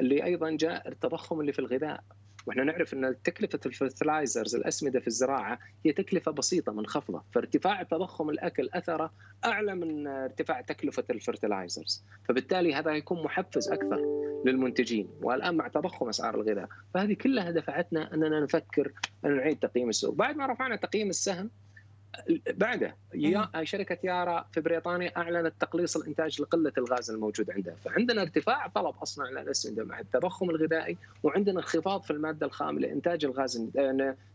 [SPEAKER 7] اللي أيضا جاء التضخم اللي في الغذاء. وإحنا نعرف أن تكلفة ال fertilizers الأسمدة في الزراعة هي تكلفة بسيطة منخفضه، فارتفاع تضخم الأكل اثره أعلى من ارتفاع تكلفة ال fertilizers، فبالتالي هذا يكون محفز أكثر للمنتجين، والآن مع تضخم أسعار الغذاء، فهذه كلها دفعتنا أننا نفكر أن نعيد تقييم السوق، بعد ما رفعنا تقييم السهم بعده يا شركة يارا في بريطانيا أعلنت تقليص الإنتاج لقلة الغاز الموجود عندها، فعندنا ارتفاع طلب أصلا على الاسمده مع التضخم الغذائي وعندنا انخفاض في المادة الخام لإنتاج الغاز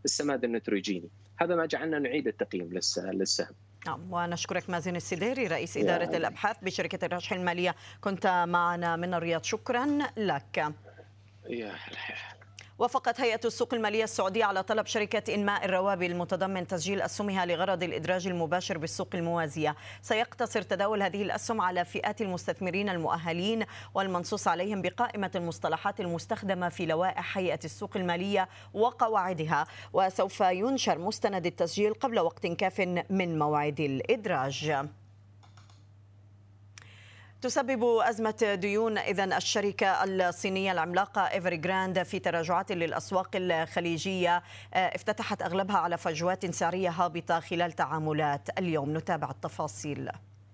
[SPEAKER 7] السماد النيتروجيني، هذا ما جعلنا نعيد التقييم للسهم.
[SPEAKER 6] نعم ونشكرك مازن السديري رئيس إدارة الأبحاث بشركة الرشح المالية. كنت معنا من الرياض شكرا لك.
[SPEAKER 7] يا
[SPEAKER 6] وافقت هيئة السوق المالية السعودية على طلب شركة إنماء الروابي المتضمن تسجيل أسهمها لغرض الإدراج المباشر بالسوق الموازية. سيقتصر تداول هذه الأسهم على فئات المستثمرين المؤهلين والمنصوص عليهم بقائمة المصطلحات المستخدمة في لوائح هيئة السوق المالية وقواعدها. وسوف ينشر مستند التسجيل قبل وقت كاف من موعد الإدراج. تسبب أزمة ديون إذا الشركة الصينية العملاقة Evergrande في تراجعات للأسواق الخليجية افتتحت أغلبها على فجوات سعرية هابطة خلال تعاملات اليوم. نتابع التفاصيل.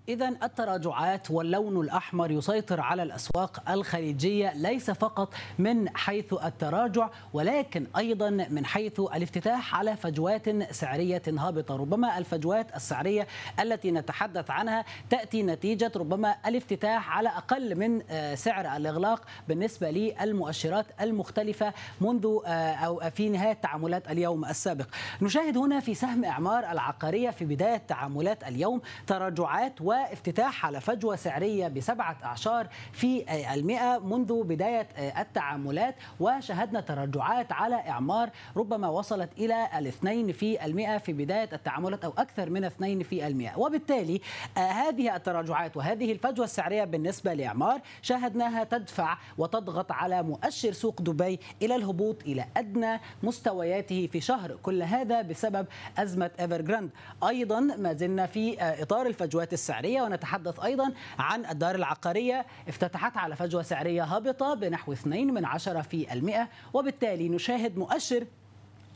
[SPEAKER 8] إذا التراجعات واللون الأحمر يسيطر على الأسواق الخليجية ليس فقط من حيث التراجع ولكن أيضا من حيث الافتتاح على فجوات سعرية هابطة. ربما الفجوات السعرية التي نتحدث عنها تأتي نتيجة ربما الافتتاح على أقل من آه، سعر الإغلاق بالنسبة للمؤشرات المختلفة منذ آه، أو في نهاية تعاملات اليوم السابق. نشاهد هنا في سهم إعمار العقارية في بداية تعاملات اليوم تراجعات و وافتتاح على فجوة سعرية بسبعة أعشار في المئة منذ بداية التعاملات وشهدنا تراجعات على إعمار ربما وصلت إلى الاثنين في المئة في بداية التعاملات أو أكثر من اثنين في المئة. وبالتالي هذه التراجعات وهذه الفجوة السعرية بالنسبة لإعمار شاهدناها تدفع وتضغط على مؤشر سوق دبي إلى الهبوط إلى أدنى مستوياته في شهر. كل هذا بسبب أزمة إيفرجراند. أيضا ما زلنا في إطار الفجوات السعرية السعرية ونتحدث أيضا عن الدار العقارية. افتتحت على فجوة سعرية هابطة بنحو 2 من عشرة في المئة وبالتالي نشاهد مؤشر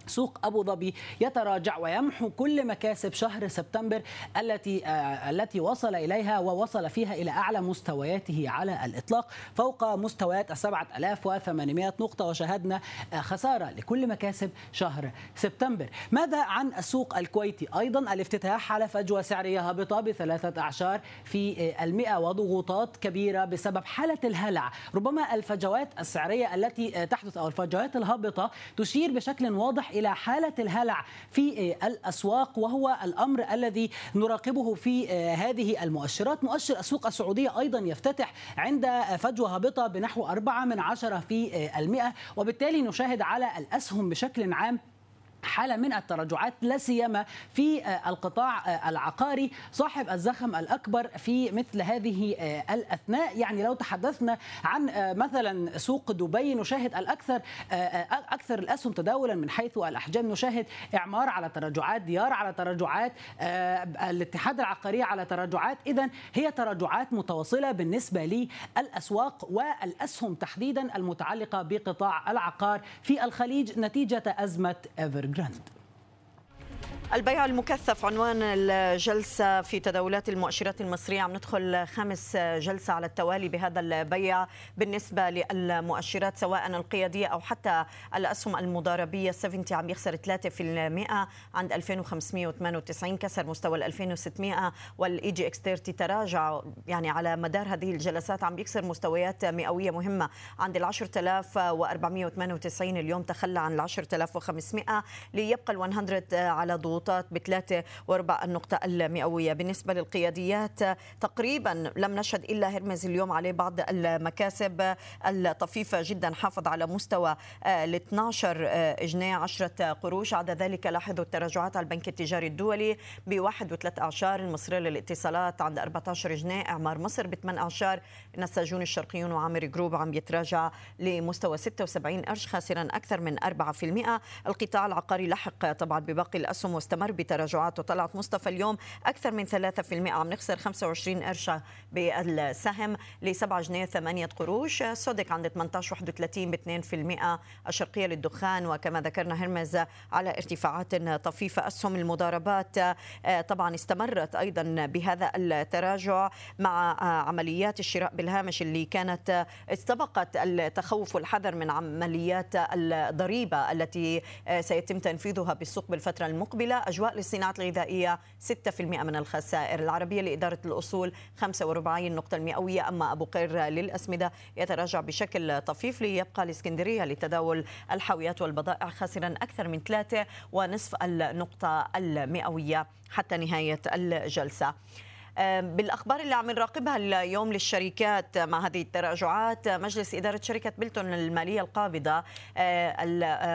[SPEAKER 8] سوق أبو ظبي يتراجع ويمحو كل مكاسب شهر سبتمبر التي آه التي وصل إليها ووصل فيها إلى أعلى مستوياته على الإطلاق فوق مستويات 7800 نقطة وشاهدنا آه خسارة لكل مكاسب شهر سبتمبر. ماذا عن السوق الكويتي؟ أيضا الافتتاح على فجوه سعريه هابطة بثلاثة أعشار في آه المئة وضغوطات كبيرة بسبب حالة الهلع. ربما الفجوات السعرية التي تحدث أو الفجوات الهابطة تشير بشكل واضح إلى حالة الهلع في الأسواق وهو الأمر الذي نراقبه في هذه المؤشرات. مؤشر السوق السعودية أيضا يفتتح عند فجوة هابطة بنحو 4 من عشرة في المئة وبالتالي نشاهد على الأسهم بشكل عام حالة من التراجعات لا سيما في القطاع العقاري. صاحب الزخم الأكبر في مثل هذه الأثناء. يعني لو تحدثنا عن مثلا سوق دبي نشاهد الأكثر أكثر الأسهم تداولا من حيث الأحجام. نشاهد إعمار على تراجعات ديار على تراجعات الاتحاد العقاري على تراجعات اذا هي تراجعات متواصلة بالنسبة للأسواق والأسهم تحديدا المتعلقة بقطاع العقار في الخليج نتيجة أزمة Evergrande
[SPEAKER 6] البيع المكثف عنوان الجلسة في تداولات المؤشرات المصرية. عم ندخل خامس جلسة على التوالي بهذا البيع بالنسبة للمؤشرات سواء القيادية أو حتى الأسهم المضاربية. 70 عم يخسر 3% عند 2598 كسر مستوى ال 2600 وال EGX 30 تراجع يعني على مدار هذه الجلسات. عم بيكسر مستويات مئوية مهمة عند ال 10498 اليوم تخلى عن ال 10500 ليبقى ال 100 على ضغوط الضغوطات بثلاثة وربع النقطة المئوية. بالنسبة للقياديات تقريبا لم نشهد إلا هرمز اليوم عليه بعض المكاسب. الطفيفة جدا حافظ على مستوى ال 12 جنيه 10 قروش. عدا ذلك لاحظوا التراجعات على البنك التجاري الدولي بواحد وثلاث أعشار. المصرية للاتصالات عند 14 جنيه إعمار مصر ب 8 أعشار. نساجون الشرقيون وعامر جروب عم يتراجع لمستوى 76 قرش خاسرا أكثر من 4% القطاع العقاري لحق طبعا بباقي الأسهم واستمر بتراجعاته طلعت مصطفى اليوم أكثر من 3% عم نخسر 25 قرش بالسهم ل 7 جنيه 8 قروش. سودك عند 18 31 ب 2% الشرقية للدخان وكما ذكرنا هرمز على ارتفاعات طفيفة. أسهم المضاربات طبعا استمرت أيضا بهذا التراجع مع عمليات الشراء بالهامش اللي كانت استبقت التخوف والحذر من عمليات الضريبة التي سيتم تنفيذها بالسوق بالفترة المقبلة. أجواء للصناعات الغذائية 6% من الخسائر. العربية لإدارة الأصول 45 نقطة المئوية. أما أبو قير للأسمدة يتراجع بشكل طفيف ليبقى الإسكندرية لتداول الحاويات والبضائع خاسرا أكثر من ثلاثة ونصف النقطة المئوية حتى نهاية الجلسة. بالأخبار اللي عم نراقبها اليوم للشركات مع هذه التراجعات مجلس إدارة شركة بلتون المالية القابضة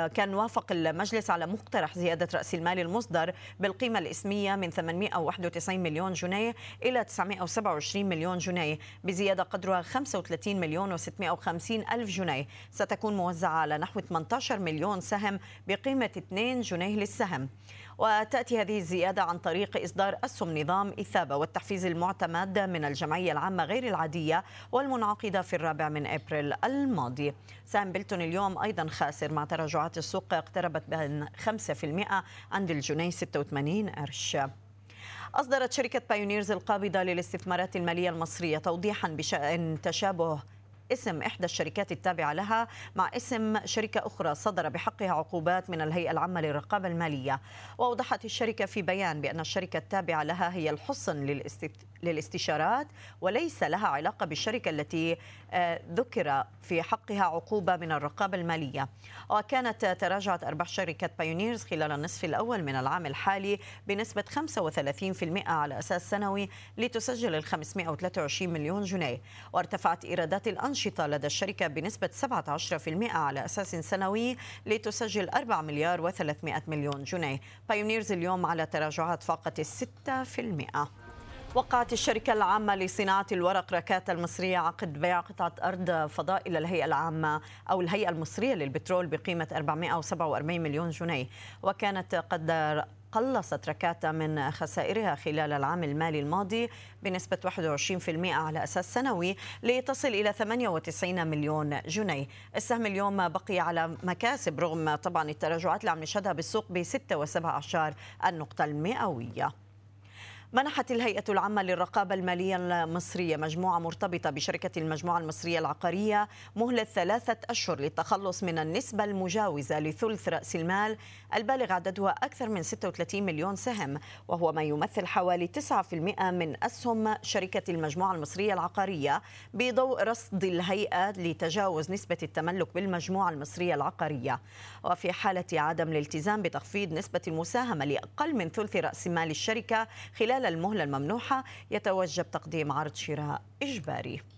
[SPEAKER 6] كان وافق المجلس على مقترح زيادة رأس المال المصدر بالقيمة الإسمية من 891 مليون جنيه إلى 927 مليون جنيه بزيادة قدرها 35 مليون و650 ألف جنيه. ستكون موزعة على نحو 18 مليون سهم بقيمة 2 جنيه للسهم. وتأتي هذه الزيادة عن طريق إصدار أسهم نظام إثابة والتحفيز المعتمد من الجمعية العامة غير العادية والمنعقدة في الرابع من أبريل الماضي. سهم بلتون اليوم أيضا خاسر مع تراجعات السوق اقتربت بين 5% عند الجنيه 86 قرش. أصدرت شركة بايونيرز القابضة للاستثمارات المالية المصرية توضيحا بشأن تشابه اسم إحدى الشركات التابعة لها مع اسم شركة أخرى صدر بحقها عقوبات من الهيئة العامة للرقابة المالية. وأوضحت الشركة في بيان بأن الشركة التابعة لها هي الحصن للاستشارات وليس لها علاقة بالشركة التي آه، ذكر في حقها عقوبة من الرقابة المالية. وكانت تراجعت أرباح شركة بايونيرز خلال النصف الأول من العام الحالي بنسبة 35% على أساس سنوي لتسجل ال 523 مليون جنيه. وارتفعت إيرادات الأنشطة لدى الشركة بنسبة 17% على أساس سنوي لتسجل 4 مليار و300 مليون جنيه. بايونيرز اليوم على تراجعات فاقت الستة في المئة. وقعت الشركة العامة لصناعة الورق ركات المصرية عقد بيع قطعة أرض فضاء إلى الهيئة العامة أو الهيئة المصرية للبترول بقيمة 447 مليون جنيه. وكانت قد قلصت ركاتا من خسائرها خلال العام المالي الماضي بنسبة 21% على أساس سنوي لتصل إلى 98 مليون جنيه. السهم اليوم بقي على مكاسب رغم طبعا التراجعات اللي عم نشهدها بالسوق ب 6.7 النقطة المئوية. منحت الهيئة العامة للرقابة المالية المصرية مجموعة مرتبطة بشركة المجموعة المصرية العقارية مهلة ثلاثة أشهر للتخلص من النسبة المجاوزة لثلث رأس المال البالغ عددها أكثر من 36 مليون سهم وهو ما يمثل حوالي 9% من أسهم شركة المجموعة المصرية العقارية بضوء رصد الهيئة لتجاوز نسبة التملك بالمجموعة المصرية العقارية. وفي حالة عدم الالتزام بتخفيض نسبة المساهمة لأقل من ثلث رأس مال الشركة خلال المهلة الممنوحة يتوجب تقديم عرض شراء إجباري.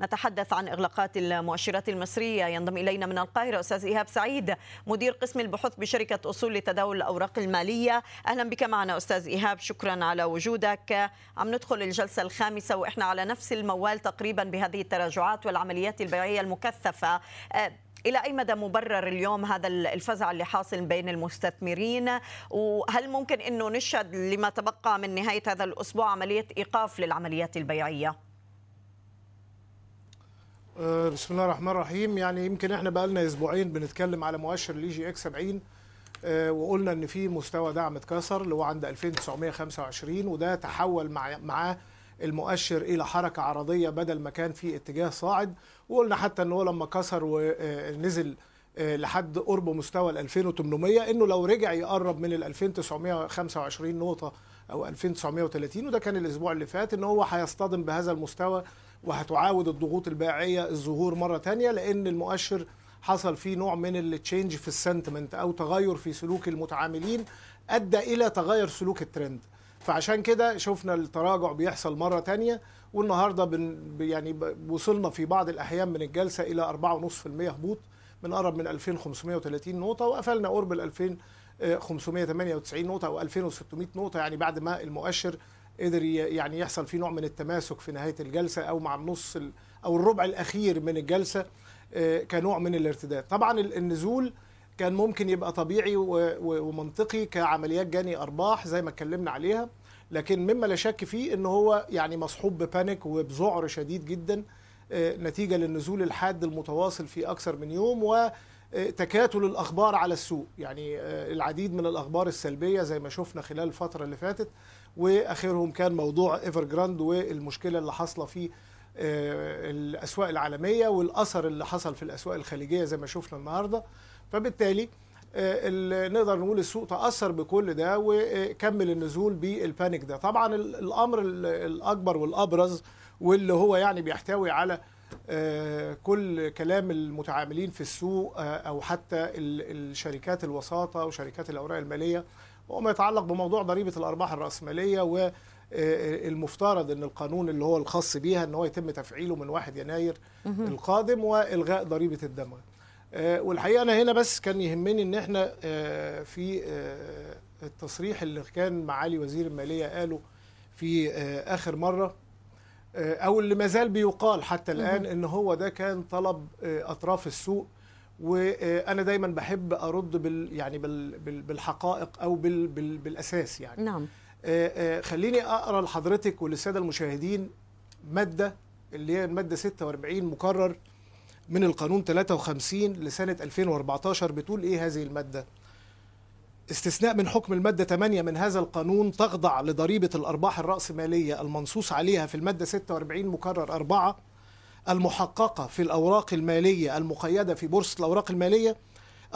[SPEAKER 6] نتحدث عن إغلاقات المؤشرات المصرية. ينضم إلينا من القاهرة أستاذ إيهاب سعيد مدير قسم البحوث بشركة أصول لتداول الأوراق المالية. أهلا بك معنا أستاذ إيهاب شكرا على وجودك. عم ندخل الجلسة الخامسة وإحنا على نفس الموال تقريبا بهذه التراجعات والعمليات البيعية المكثفة. إلى أي مدى مبرر اليوم هذا الفزع اللي حاصل بين المستثمرين؟ وهل ممكن أنه نشهد لما تبقى من نهاية هذا الأسبوع عملية إيقاف للعمليات البيعية؟
[SPEAKER 9] أه، بسم الله الرحمن الرحيم. يعني يمكن إحنا بقى لنا أسبوعين بنتكلم على مؤشر ال EGX 70 أه، وقلنا ان في مستوى دعم اتكسر اللي هو عند 2925 وده تحول مع معاه المؤشر إلى حركة عرضية بدل ما كان في اتجاه صاعد. وقلنا حتى ان هو لما كسر ونزل آه، لحد قرب مستوى ال 2800 انه لو رجع يقرب من ال 2925 نقطة أو 2930 وده كان الأسبوع اللي فات ان هو هيصطدم بهذا المستوى وهتعاود الضغوط البيعية الظهور مرة ثانية لأن المؤشر حصل فيه نوع من ال change في ال sentiment أو تغير في سلوك المتعاملين أدى إلى تغير سلوك الترند فعشان كده شفنا التراجع بيحصل مرة تانية والنهاردة بن يعني وصلنا في بعض الأحيان من الجلسة إلى 4.5% هبوط بنقرب من 2530 نقطة وقفلنا قرب ال 2598 نقطة أو 2600 نقطة يعني بعد ما المؤشر قدر يعني يحصل فيه نوع من التماسك في نهاية الجلسة أو مع النص أو الربع الأخير من الجلسة آه، كنوع من الارتداد. طبعا النزول كان ممكن يبقى طبيعي ومنطقي كعمليات جني أرباح زي ما اتكلمنا عليها لكن مما لا شك فيه إن هو يعني مصحوب ببانيك وبذعر شديد جدا آه، نتيجة للنزول الحاد المتواصل في أكثر من يوم وتكاتل الأخبار على السوق. يعني آه، العديد من الأخبار السلبية زي ما شفنا خلال الفترة اللي فاتت وآخرهم كان موضوع Evergrande والمشكلة اللي حاصلة في آه، الأسواق العالمية والأثر اللي حصل في الأسواق الخليجية زي ما شفنا النهارده. فبالتالي آه، نقدر نقول السوق تأثر بكل ده وكمل النزول بال panic ده. طبعا الأمر الأكبر والأبرز واللي هو يعني بيحتوي على آه، كل كلام المتعاملين في السوق أو حتى الشركات الوساطة وشركات الأوراق المالية وما يتعلق بموضوع ضريبة الأرباح الرأسمالية والمفترض إن القانون اللي هو الخاص بيها إن هو يتم تفعيله من 1 يناير القادم وإلغاء ضريبة الدمغ آه، والحقيقة أنا هنا بس كان يهمني إن إحنا آه، في آه، التصريح اللي كان معالي وزير المالية قاله في آخر مرة أو اللي ما زال بيقال حتى الآن إن هو ده كان طلب أطراف السوق وأنا دايما بحب أرد بال يعني بال بالحقائق أو بال بال بالأساس يعني
[SPEAKER 6] نعم
[SPEAKER 9] خليني أقرأ لحضرتك وللسادة المشاهدين مادة اللي هي الماده 46 مكرر من القانون 53 لسنة 2014 بتقول إيه هذه المادة؟ استثناء من حكم المادة 8 من هذا القانون تخضع لضريبة الأرباح الرأسمالية المنصوص عليها في المادة 46 مكرر 4 المحققة في الأوراق المالية المقيدة في بورصة الأوراق المالية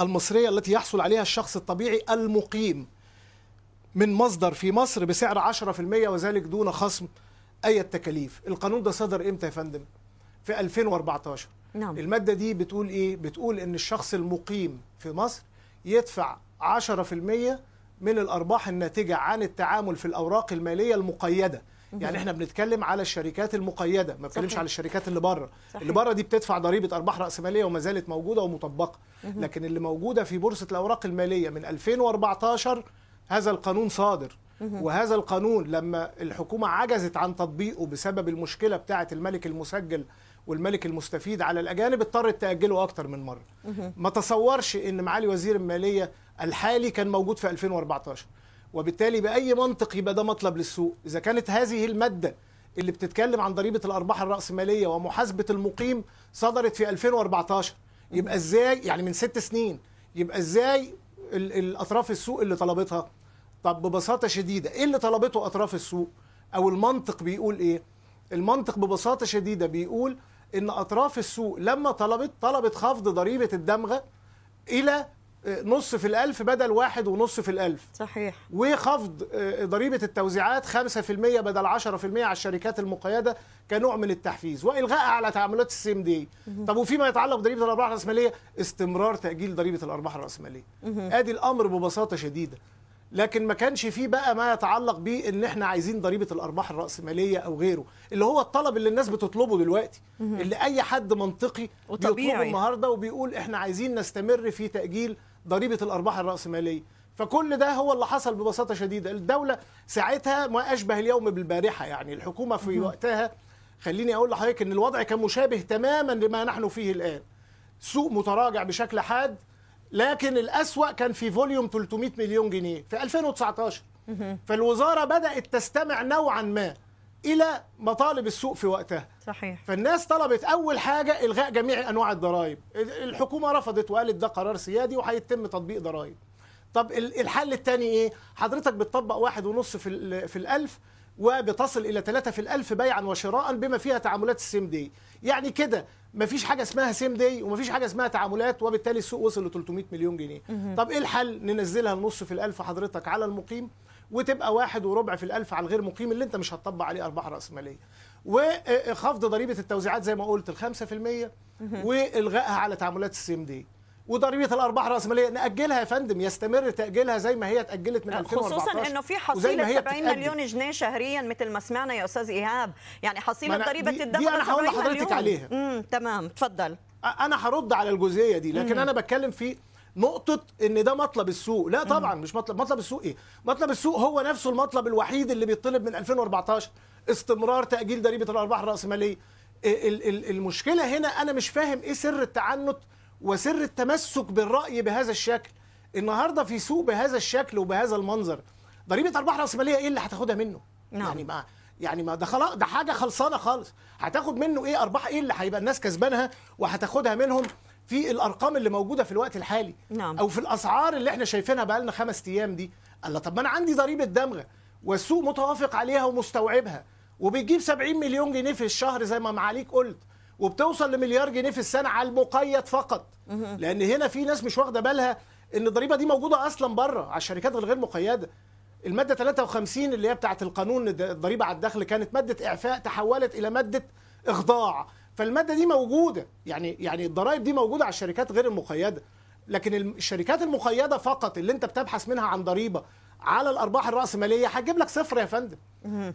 [SPEAKER 9] المصرية التي يحصل عليها الشخص الطبيعي المقيم من مصدر في مصر بسعر 10% وذلك دون خصم أي التكاليف القانون ده صدر إمتى يا فندم؟ في 2014
[SPEAKER 6] نعم.
[SPEAKER 9] المادة دي بتقول إيه؟ بتقول إن الشخص المقيم في مصر يدفع 10% من الأرباح الناتجة عن التعامل في الأوراق المالية المقيدة يعني إحنا بنتكلم على الشركات المقيدة ما بنتكلمش على الشركات اللي بره. اللي بره دي بتدفع ضريبة أرباح رأسمالية وما زالت موجودة ومطبقة. لكن اللي موجودة في بورصة الأوراق المالية من 2014 هذا القانون صادر. وهذا القانون لما الحكومة عجزت عن تطبيقه بسبب المشكلة بتاعه الملك المسجل والملك المستفيد على الأجانب اضطرت تأجله أكتر من مرة. ما تصورش إن معالي وزير المالية الحالي كان موجود في 2014 وبالتالي بأي منطق يبقى ده مطلب للسوق. إذا كانت هذه المادة اللي بتتكلم عن ضريبة الأرباح الرأسمالية ومحاسبة المقيم صدرت في 2014 يبقى إزاي؟ يعني من ست سنين يبقى إزاي الأطراف السوق اللي طلبتها؟ طب ببساطة شديدة إيه اللي طلبته أطراف السوق؟ أو المنطق بيقول إيه؟ المنطق ببساطة شديدة بيقول إن أطراف السوق لما طلبت طلبت خفض ضريبة الدمغة إلى نص في الألف بدل واحد ونص في الألف.
[SPEAKER 6] صحيح.
[SPEAKER 9] وخفض آه، ضريبة التوزيعات 5% بدل 10% على الشركات المقيدة كنوع من التحفيز. وإلغاء على تعاملات السيم دي. طب وفيما يتعلق بضريبة الأرباح الرأسمالية؟ استمرار تأجيل ضريبة الأرباح الرأسمالية. آدي الأمر ببساطة شديدة. لكن ما كانش فيه بقى ما يتعلق بيه إن إحنا عايزين ضريبة الأرباح الرأسمالية أو غيره. اللي هو الطلب اللي الناس بتطلبه دلوقتي. اللي أي حد منطقي بيطلبه
[SPEAKER 6] وطبيعي.
[SPEAKER 9] النهارده وبيقول إحنا عايزين نستمر في تأجيل ضريبة الأرباح الرأسمالية. فكل ده هو اللي حصل ببساطة شديدة. الدولة ساعتها ما أشبه اليوم بالبارحة. يعني الحكومة في وقتها خليني أقول لحضرتك إن الوضع كان مشابه تماما لما نحن فيه الآن. سوق متراجع بشكل حاد لكن الأسوأ كان في فوليوم 300 مليون جنيه في 2019 فالوزارة بدأت تستمع نوعا ما. إلى مطالب السوق في وقتها.
[SPEAKER 6] صحيح.
[SPEAKER 9] فالناس طلبت أول حاجة إلغاء جميع أنواع الضرائب. الحكومة رفضت وقالت ده قرار سيادي وهيتم تطبيق ضرائب. طب ال- الحل الثاني إيه؟ حضرتك بتطبق واحد ونص في, ال- في الألف وبتصل إلى ثلاثة في الألف بيعا وشراء بما فيها تعاملات السيم دي. يعني كده مفيش حاجة اسمها سيم دي ومفيش حاجة اسمها تعاملات وبالتالي السوق وصل ل 300 مليون جنيه. طب إيه الحل؟ ننزلها النص في الألف حضرتك على المقيم. وتبقى واحد وربع في الألف على الغير مقيم اللي انت مش هتطبق عليه أرباح رأسمالية. وخفض ضريبة التوزيعات زي ما قلت الخمسة في المية وإلغائها على تعاملات السيم دي. وضريبة الأرباح الرأسمالية نأجلها يا فندم يستمر تأجيلها زي ما هي اتأجلت من 2014
[SPEAKER 6] خصوصا إنه في حصيلة
[SPEAKER 9] هي
[SPEAKER 6] 70
[SPEAKER 9] بتتأجل.
[SPEAKER 6] مليون جنيه شهريا مثل ما سمعنا يا أستاذ إيهاب. يعني
[SPEAKER 9] حصيلة
[SPEAKER 6] ضريبة
[SPEAKER 9] دي- دي
[SPEAKER 6] الدخل
[SPEAKER 9] أنا هقول
[SPEAKER 6] 70
[SPEAKER 9] لحضرتك. عليها.
[SPEAKER 6] امم تمام تفضل
[SPEAKER 9] أنا هرد على الجزئية دي لكن أنا بتكلم في نقطة إن ده مطلب السوق، لا طبعا مش مطلب، مطلب السوق إيه؟ مطلب السوق هو نفسه المطلب الوحيد اللي بيطلب من 2014 استمرار تأجيل ضريبة الأرباح الرأسمالية. ال- ال- المشكلة هنا أنا مش فاهم إيه سر التعنت وسر التمسك بالرأي بهذا الشكل. النهارده في سوق بهذا الشكل وبهذا المنظر ضريبة أرباح رأسمالية إيه اللي هتاخدها منه؟
[SPEAKER 6] نعم.
[SPEAKER 9] يعني ما يعني ما ده خلاص ده حاجة خلصانة خالص هتاخد منه إيه أرباح إيه اللي هيبقى الناس كسبانها وهتاخدها منهم في الأرقام اللي موجودة في الوقت الحالي.
[SPEAKER 6] نعم.
[SPEAKER 9] أو في الأسعار اللي إحنا شايفينها بقى لنا خمس أيام دي. الله طب ما أنا عندي ضريبة دمغة والسوق متوافق عليها ومستوعبها وبتجيب 70 مليون جنيه في الشهر زي ما معاليك قلت وبتوصل لمليار جنيه في السنة على المقيد فقط. لأن هنا في ناس مش واخدة بالها إن الضريبة دي موجودة أصلا بره على الشركات الغير مقيدة. المادة 53 اللي هي بتاعة القانون الضريبة على الدخل كانت مادة إعفاء تحولت إلى مادة إخضاع. فالمادة دي موجودة. يعني يعني الضرائب دي موجودة على الشركات غير المقيدة. لكن الشركات المقيدة فقط اللي انت بتبحث منها عن ضريبة على الأرباح الرأسمالية هتجيب لك صفر يا فندم.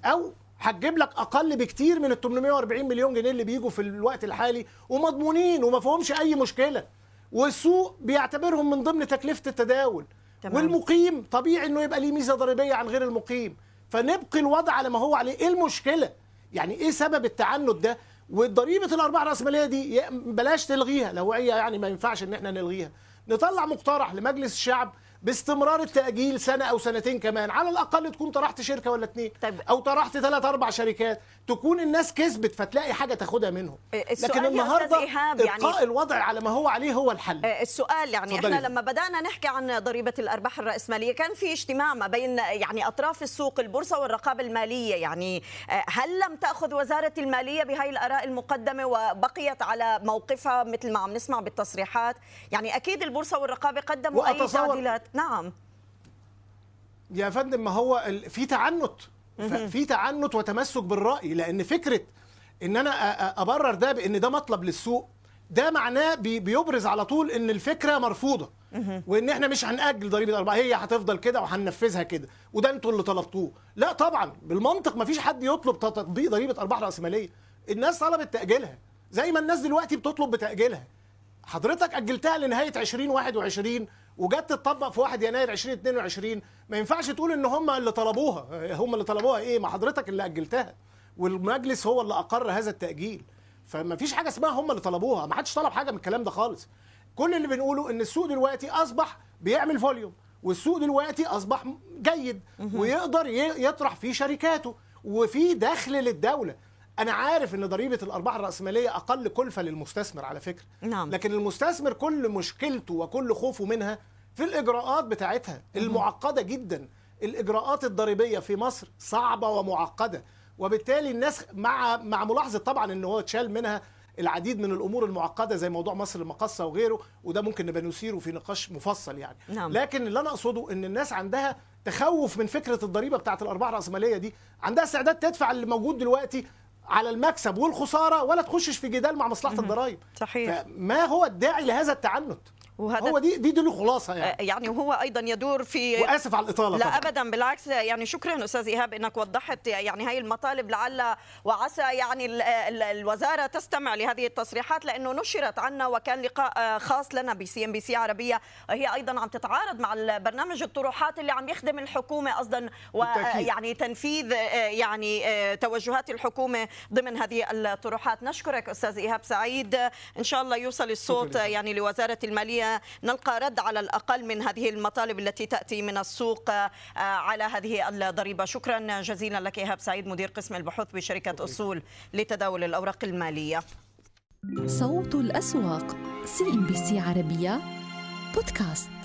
[SPEAKER 9] أو هتجيب لك أقل بكتير من ال 840 مليون جنيه اللي بيجوا في الوقت الحالي ومضمونين وما فيهمش أي مشكلة. والسوق بيعتبرهم من ضمن تكلفة التداول.
[SPEAKER 6] تمام.
[SPEAKER 9] والمقيم طبيعي إنه يبقى ليه ميزة ضريبية عن غير المقيم. فنبقي الوضع على ما هو عليه. إيه المشكلة؟ يعني إيه سبب التعنت ده؟ وضريبة الأرباح الرأسمالية دي بلاش تلغيها لو هي يعني ما ينفعش إن إحنا نلغيها. نطلع مقترح لمجلس الشعب باستمرار التأجيل سنة أو سنتين كمان. على الأقل تكون طرحت شركة ولا اتنين.
[SPEAKER 6] طيب.
[SPEAKER 9] أو طرحت ثلاث أربع شركات. تكون الناس كسبت فتلاقي حاجة تاخدها منهم.
[SPEAKER 6] السؤال
[SPEAKER 9] لكن
[SPEAKER 6] أستاذ
[SPEAKER 9] النهاردة
[SPEAKER 6] إيهاب يعني-
[SPEAKER 9] الوضع على ما هو عليه هو الحل.
[SPEAKER 6] آه، السؤال يعني. إحنا لما بدأنا نحكي عن ضريبة الأرباح الرأسمالية كان في اجتماع ما بين يعني أطراف السوق البورصة والرقابة المالية. يعني آه، هل لم تأخذ وزارة المالية بهاي الآراء المقدمة وبقيت على موقفها مثل ما عم نسمع بالتصريحات؟ يعني أكيد البورصة والرقابة قدموا
[SPEAKER 9] أي
[SPEAKER 6] تعديلات. نعم.
[SPEAKER 9] يا فندم ما هو ال- في تعنت. في تعنت وتمسك بالرأي لأن فكرة إن أنا أبرر ده بإن ده مطلب للسوق ده معناه بي- بيبرز على طول إن الفكرة مرفوضة. وإن إحنا مش هنأجل ضريبة الأرباح هي هتفضل كده وهننفذها كده. وده أنتوا اللي طلبتوه. لا طبعا بالمنطق ما فيش حد يطلب تط- تطبيق ضريبة أرباح رأسمالية الناس طلبت تأجيلها. زي ما الناس دلوقتي بتطلب بتأجيلها. حضرتك أجلتها لنهاية 2021 وجت تطبق في 1 يناير 2022 ما ينفعش تقول إن هم اللي طلبوها. هم اللي طلبوها إيه؟ ما حضرتك اللي أجلتها. والمجلس هو اللي أقر هذا التأجيل. فما فيش حاجة اسمها هم اللي طلبوها. ما حدش طلب حاجة من الكلام ده خالص. كل اللي بنقوله إن السوق دلوقتي أصبح بيعمل فوليوم والسوق دلوقتي أصبح جيد ويقدر يطرح فيه شركاته وفي دخل للدولة. أنا عارف إن ضريبة الأرباح الرأسمالية أقل كلفة للمستثمر على فكرة.
[SPEAKER 6] نعم.
[SPEAKER 9] لكن المستثمر كل مشكلته وكل خوفه منها في الإجراءات بتاعتها المعقدة جدا. الإجراءات الضريبية في مصر صعبة ومعقدة. وبالتالي الناس مع مع ملاحظة طبعا إن هو اتشال منها العديد من الأمور المعقدة زي موضوع مصر المقاصة وغيره وده ممكن نبقى نثيره في نقاش مفصل يعني.
[SPEAKER 6] نعم.
[SPEAKER 9] لكن اللي أنا أقصده إن الناس عندها تخوف من فكرة الضريبة بتاعت الأرباح الرأسمالية دي عندها استعداد تدفع اللي موجود دلوقتي على المكسب والخسارة ولا تخش في جدال مع مصلحة الضرائب
[SPEAKER 6] صحيح.
[SPEAKER 9] فما هو الداعي لهذا التعنت؟ وهذا هو دي دي دي الخلاصه يعني.
[SPEAKER 6] يعني هو أيضا يدور في
[SPEAKER 9] وآسف على الإطالة
[SPEAKER 6] لا
[SPEAKER 9] طبعا.
[SPEAKER 6] ابدا بالعكس يعني شكرا أستاذ إيهاب إنك وضحت يعني هاي المطالب لعل وعسى يعني ال ال الوزارة تستمع لهذه التصريحات لأنه نشرت عنا وكان لقاء خاص لنا بسي ان بي سي عربية. هي أيضا عم تتعارض مع البرنامج الطروحات اللي عم يخدم الحكومة قصدا ويعني تنفيذ يعني توجهات الحكومة ضمن هذه الطروحات. نشكرك أستاذ إيهاب سعيد. إن شاء الله يوصل الصوت يعني لوزارة المالية نلقى رد على الأقل من هذه المطالب التي تأتي من السوق على هذه الضريبة. شكرا جزيلا لك إيهاب سعيد مدير قسم البحوث بشركة أصول لتداول الأوراق المالية.
[SPEAKER 1] صوت الأسواق سي إم بي سي عربية بودكاست.